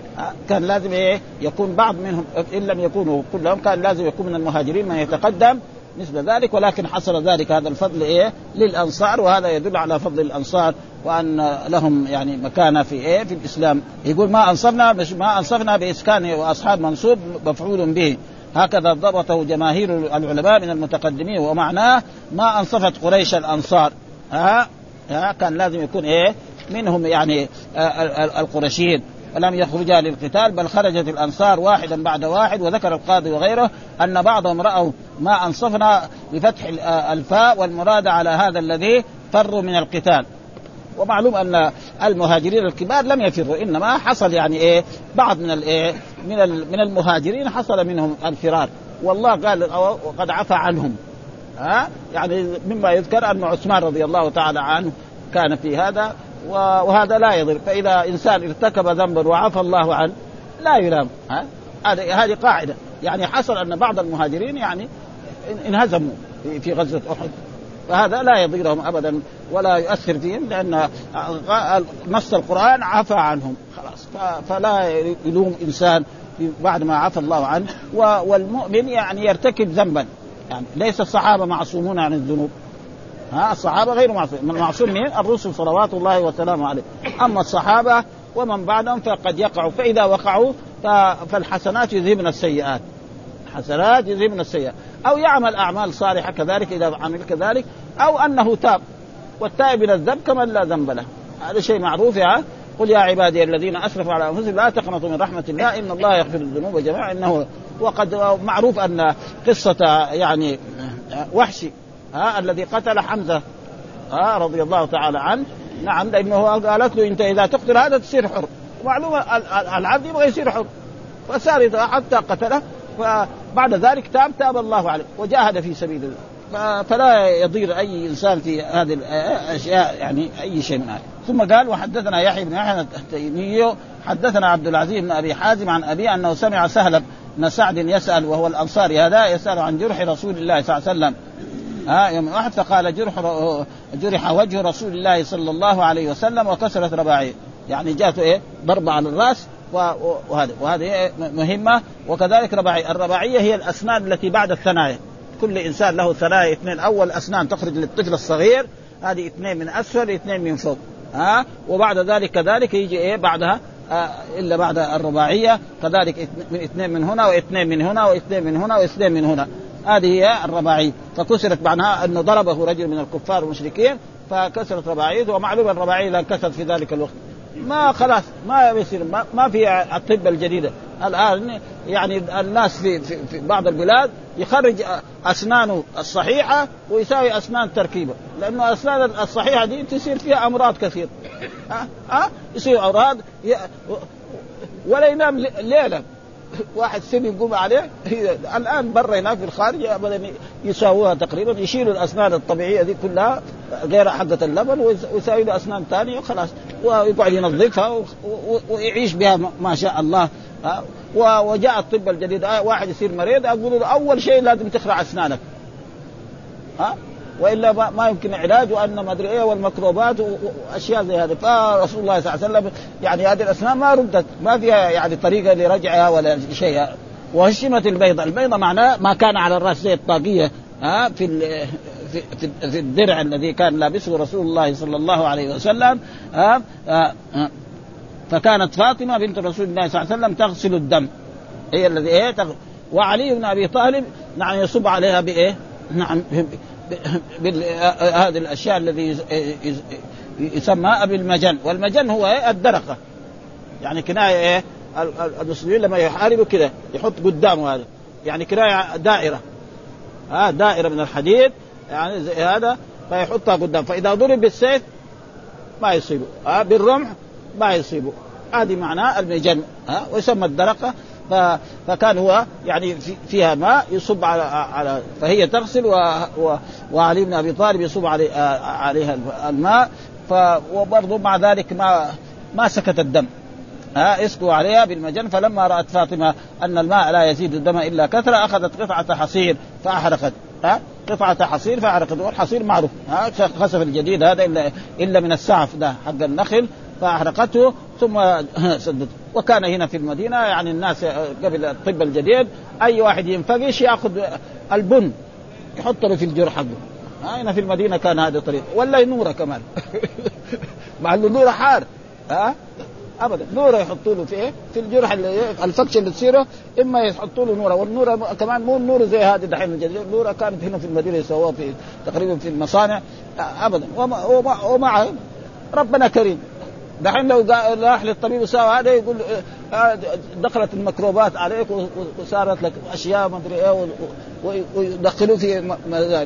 كان لازم إيه؟ يكون بعض منهم إن لم يكونوا كلهم كان لازم يكون من المهاجرين من يتقدم. مثل ذلك ولكن حصل ذلك هذا الفضل إيه؟ للأنصار وهذا يدل على فضل الأنصار وأن لهم يعني مكانة في إيه؟ في الإسلام. يقول ما انصفنا ما انصفنا بإسكان واصحاب منصوب مفعول به. هكذا ضبطه جماهير العلماء من المتقدمين ومعناه ما أنصفت قريش الأنصار. ها؟ ها؟ كان لازم يكون إيه؟ منهم يعني القرشيين ولم يخرجا للقتال بل خرجت الأنصار واحدا بعد واحد وذكر القاضي وغيره أن بعضهم رأوا ما أنصفنا بفتح الفاء والمراد على هذا الذي فروا من القتال. ومعلوم أن المهاجرين الكبار لم يفروا إنما حصل يعني إيه بعض من الايه من من المهاجرين حصل منهم الفرار. والله قال وقد عفى عنهم. ها؟ يعني مما يذكر أن عثمان رضي الله تعالى عنه كان في هذا وهذا لا يضر. فإذا إنسان ارتكب ذنبا وعفى الله عنه لا يلام. ها؟ هذه هذه قاعدة. يعني حصل أن بعض المهاجرين يعني انهزموا في غزوة أحد. فهذا لا يضيرهم ابدا ولا يؤثر فيهم لأن نص القرآن عفى عنهم. خلاص. فلا يلوم إنسان بعد ما عفى الله عنه. والمؤمن يعني يرتكب ذنبا. يعني ليس الصحابة معصومون عن الذنوب. ها الصحابة غير معصوم. المعصوم من الرسل صلوات الله وسلامه عليه. أما الصحابة ومن بعدهم فقد يقعوا فإذا وقعوا فالحسنات يذهبن السيئات. الحسنات يذهبن السيئات. أو يعمل أعمال صالحة كذلك إذا عمل كذلك أو أنه تاب. والتائب من الذنب كمن لا ذنب له. هذا شيء معروف يا قل يا عبادي الذين أسرفوا على أنفسهم لا تقنطوا من رحمة الله إن الله يغفر الذنوب جميعا. إنه وقد معروف أن قصة يعني وحشي. ها الذي قتل حمزة. ها رضي الله تعالى عنه. نعم لأنه قالت له أنت إذا تقتل هذا تصير حر. معلومة العبد يبغى يصير حر. فسار حتى قتله. فبعد ذلك تاب تاب الله عليه وجاهد في سبيل الله. فلا يضير أي إنسان في هذه الاشياء يعني أي شيء من هذا ثم قال وحدثنا يحيى بن يحيى التيمي. حدثنا عبد العزيز بن أبي حازم عن ابي أنه سمع سهل بن سعد يسأل وهو الأنصاري هذا يسأل عن جرح رسول الله صلى الله عليه وسلم. ها يوم واحد فقال جرح جرح وجه رسول الله صلى الله عليه وسلم وكسرت رباعيه يعني جاءته إيه؟ ضربة على الرأس وهذه وهذه مهمة. وكذلك رباعيه الرباعية هي الأسنان التي بعد الثنايا. كل إنسان له ثنايا اثنين. أول أسنان تخرج للطفل الصغير هذه اثنين من أسفل اثنين من فوق. ها؟ وبعد ذلك كذلك يجي إيه؟ بعدها آه إلا بعد الرباعية. كذلك اثنين من هنا واثنين من هنا واثنين من هنا واثنين من هنا. هذه هي الرباعيه فكسرت معناها أنه ضربه رجل من الكفار المشركين فكسرت رباعيته ومعلوم لا كسرت في ذلك الوقت. ما خلاص ما بيصير ما, في الطب الجديدة. الآن يعني الناس في, في, في بعض البلاد يخرج أسنانه الصحيحة ويساوي أسنان تركيبة. لأنه الأسنان الصحيحة دي تصير فيها أمراض كثير. ها؟ أه؟ أه؟ يصير امراض ولا ينام ليلة. واحد سن يقوم عليه الآن برا هناك في الخارج ابدا يساووها تقريبا يشيلوا الأسنان الطبيعية دي كلها غير حقة اللبن ويساوي أسنان ثانية وخلاص ويقعد ينظفها ويعيش بها ما شاء الله. وجاء الطب الجديد واحد يصير مريض أقول له أول شيء لازم تخرع أسنانك. ها؟ وإلا ما يمكن علاج وأن ما أدري إيه والميكروبات وأشياء زي هذه فرسول الله صلى الله عليه وسلم يعني هذه الأسنان ما ردت ما فيها يعني طريقة لرجعها ولا شيء وهشمت البيضة، البيضة معناه ما كان على الرأس زي الطاقية ها في في في الدرع الذي كان لابسه رسول الله صلى الله عليه وسلم ها فكانت فاطمة بنت رسول الله صلى الله عليه وسلم تغسل الدم هي الذي إيه. وعلي بن أبي طالب نعم يصب عليها بإيه؟ نعم هذه الأشياء الذي يسمى بالمجن. والمجن هو الدرقة. يعني كناية إيه؟ المسلمين لما يحاربوا كذا يحط قدامه هذا. يعني كناية دائرة. ها دائرة من الحديد. يعني زي هذا فيحطها قدام. فإذا ضرب بالسيف ما يصيبه. ها بالرمح ما يصيبه. هذه معناه المجن. ها ويسمى الدرقة. فكان هو يعني فيها ماء يصب على على فهي تغسل وعلي بن أبي طالب يصب علي عليها الماء. وبرضه مع ذلك ما ما سكت الدم. ها يسقوا عليها بالمجن فلما رأت فاطمة أن الماء لا يزيد الدم إلا كثرة أخذت قطعة حصير فأحرقت. ها قطعة حصير فأحرقت. والحصير معروف. ها خسف الجديد هذا الا إلا من السعف ده حق النخل. فأحرقته ثم سدت [LAUGHS] وكان هنا في المدينة يعني الناس قبل الطب الجديد أي واحد ينفقش يأخذ البن يحط له في الجر حقه. هنا في المدينة كان هذا الطريق. ولا نورة كمان. [LAUGHS] مع إنه نورة حار. ها ابدا. نورة يحطوا له في إيه؟ في الجرح اللي الفكشة اللي تصيره إما يحطوا له نورة. والنورة كمان مو النور زي هذه دحين الجديد النورة كانت هنا في المدينة يسووها في تقريبا في المصانع. ابدا. ومع, ومع ربنا كريم. دحين لو راح للطبيب وساوى هذا يقول آه، دخلت الميكروبات عليك وصارت لك أشياء ما أدري إيه ويدخلوه في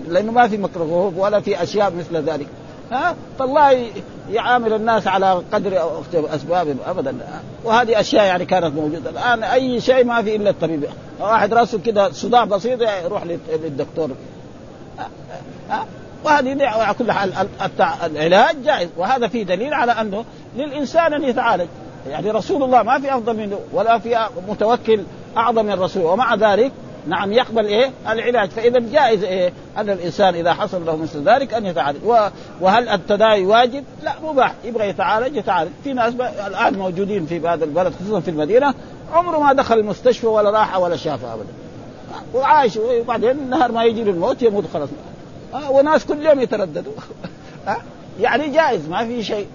لأنه ما في ميكروب ولا في أشياء مثل ذلك. ها؟ فالله يعامل الناس على قدر اسبابهم ابدا. وهذه أشياء يعني كانت موجودة. الآن أي شيء ما في إلا الطبيب. واحد راسه كده صداع بسيط يروح للدكتور. ها؟ وهذه على كل حال. العلاج جائز. وهذا فيه دليل على أنه للإنسان أن يتعالج. يعني رسول الله ما في أفضل منه ولا في متوكل أعظم من الرسول ومع ذلك نعم يقبل إيه؟ العلاج. فإذا جائز إيه؟ أن الإنسان إذا حصل له مثل ذلك أن يتعالج. وهل التداوي واجب؟ لا مباح. يبغى يتعالج يتعالج. في ناس الآن موجودين في هذا البلد خصوصا في المدينة عمره ما دخل المستشفى ولا راح ولا شافة ابدا. وعايش. وبعدين النهار ما يجي له الموت يموت خلاص. آه وناس كل يوم يترددوا. [LAUGHS] آه يعني جائز ما في شيء.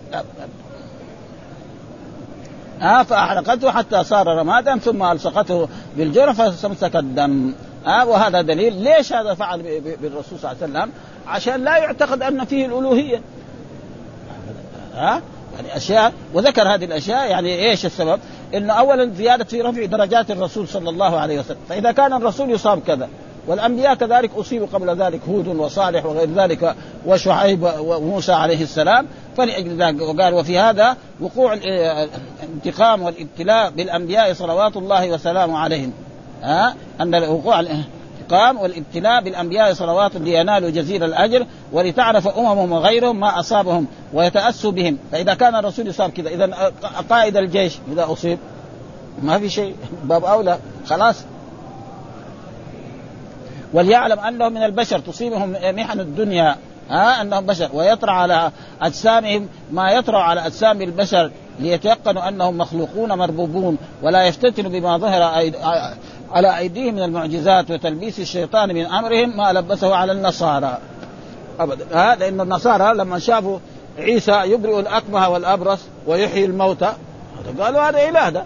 آه فأحرقته حتى صار رمادا ثم ألصقته بالجرح فاستمسك الدم. آه وهذا دليل ليش هذا فعل بالرسول صلى الله عليه وسلم؟ عشان لا يعتقد أن فيه الألوهية. ها آه يعني أشياء وذكر هذه الأشياء يعني إيش السبب؟ إنه اولا زيادة في رفع درجات الرسول صلى الله عليه وسلم، فإذا كان الرسول يصاب كذا والأنبياء كذلك أصيبوا قبل ذلك هود وصالح وغير ذلك وشعيب وموسى عليه السلام فلأجل ذلك وقال وفي هذا وقوع الانتقام والابتلاء بالأنبياء صلوات الله وسلامه عليهم. ها؟ أن وقوع الانتقام والابتلاء بالأنبياء صلوات لينالوا جزيل الأجر ولتعرف أممهم وغيرهم ما أصابهم ويتأسوا بهم. فإذا كان الرسول يصاب كذا إذا قائد الجيش إذا أصيب ما في شيء باب أولى خلاص. وليعلم أنه من البشر تصيبهم محن الدنيا ها أنهم بشر. ويطرع على أجسامهم ما يطرع على أجسام البشر ليتيقنوا أنهم مخلوقون مربوبون ولا يفتتنوا بما ظهر على أيديهم من المعجزات وتلبيس الشيطان من أمرهم ما لبسه على النصارى. ابدا. ها لأن النصارى لما شافوا عيسى يبرئ الأكمه والأبرص ويحيي الموتى قالوا هذا إله ده.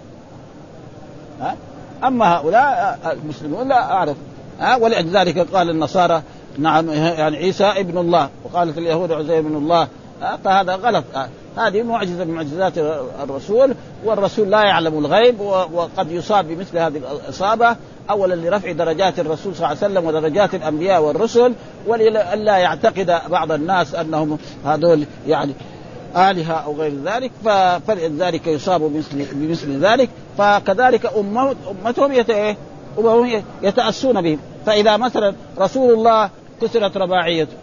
ها أما هؤلاء المسلمون لا أعرف. ها؟ ولذلك قال النصارى نعم يعني عيسى ابن الله وقالت اليهود عزير ابن الله فهذا غلط هذه معجزة من معجزات الرسول والرسول لا يعلم الغيب وقد يصاب بمثل هذه الإصابة اولا لرفع درجات الرسول صلى الله عليه وسلم ودرجات الأنبياء والرسل ولئلا يعتقد بعض الناس أنهم هذول يعني آلهة أو غير ذلك فلذلك يصاب بمثل بمثل ذلك فكذلك أمتهم أمهم يتأسون بهم. فإذا مثلا رسول الله كسرت رباعيته.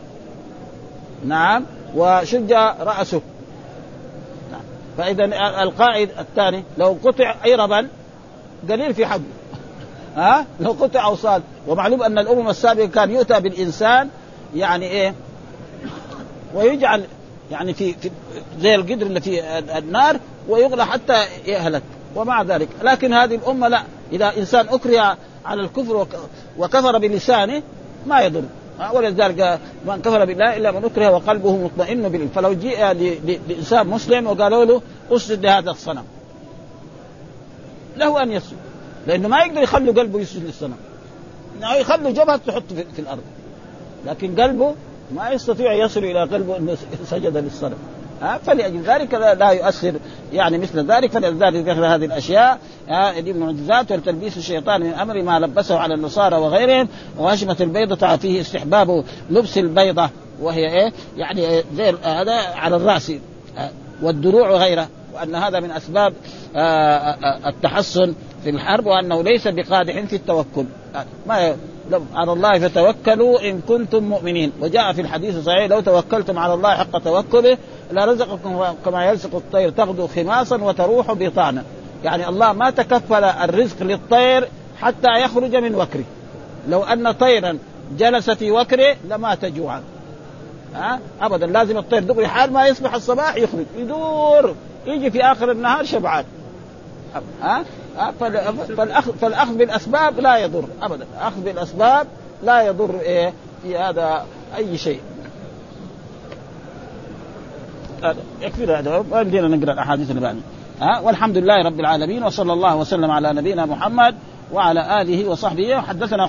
نعم. وشج رأسه. نعم. فإذا القائد الثاني لو قطع أي ربا قليل في حقه [LAUGHS] ها؟ لو قطع أو صال ومعلوم أن الأمم السابقة كان يؤتى بالإنسان يعني إيه؟ ويجعل يعني في, في زي القدر اللي في النار ويغلى حتى يهلك. ومع ذلك. لكن هذه الأمة لا. إذا إنسان أكره على الكفر وكفر بلسانه ما يضر. ولذلك من كفر بالله إلا من أكره وقلبه مطمئن بالله فلو جيء لإنسان مسلم وقالوا له أسجد لهذا الصنم. له أن يسجد. لأنه ما يقدر يخلي قلبه يسجد للصنم. يعني يخلي جبهة تحطه في, الأرض. لكن قلبه ما يستطيع يصل إلى قلبه إنه سجد للصنم. فلأجل ذلك لا يؤثر يعني مثل ذلك فلذلك ذكر هذه الأشياء دي معجزات والتلبيس الشيطان من أمر ما لبسه على النصارى وغيرهم وهشمة البيضة فيه استحباب لبس البيضة وهي إيه؟ يعني زي هذا على الرأس والدروع وغيره وأن هذا من أسباب التحصن في الحرب وأنه ليس بقادح في التوكل ما على الله فتوكلوا إن كنتم مؤمنين. وجاء في الحديث الصحيح لو توكلتم على الله حق توكله لرزقكم كما يلصق الطير تغدو خماصا وتروح بطانا. يعني الله ما تكفل الرزق للطير حتى يخرج من وكره. لو أن طيرا جلس في وكره لمات جوعا. ها؟ ابدا لازم الطير دغري حال ما يصبح الصباح يخرج يدور يجي في آخر النهار شبعان. ها؟ فالاخذ فالأخذ بالأسباب لا يضر ابدا. الاخذ بالأسباب لا يضر إيه في هذا أي شيء. يكفي هذا. ما بدينا نقرأ الأحاديث اللي بعد. ها؟ والحمد لله رب العالمين وصلى الله وسلم على نبينا محمد وعلى آله وصحبه وحدثنا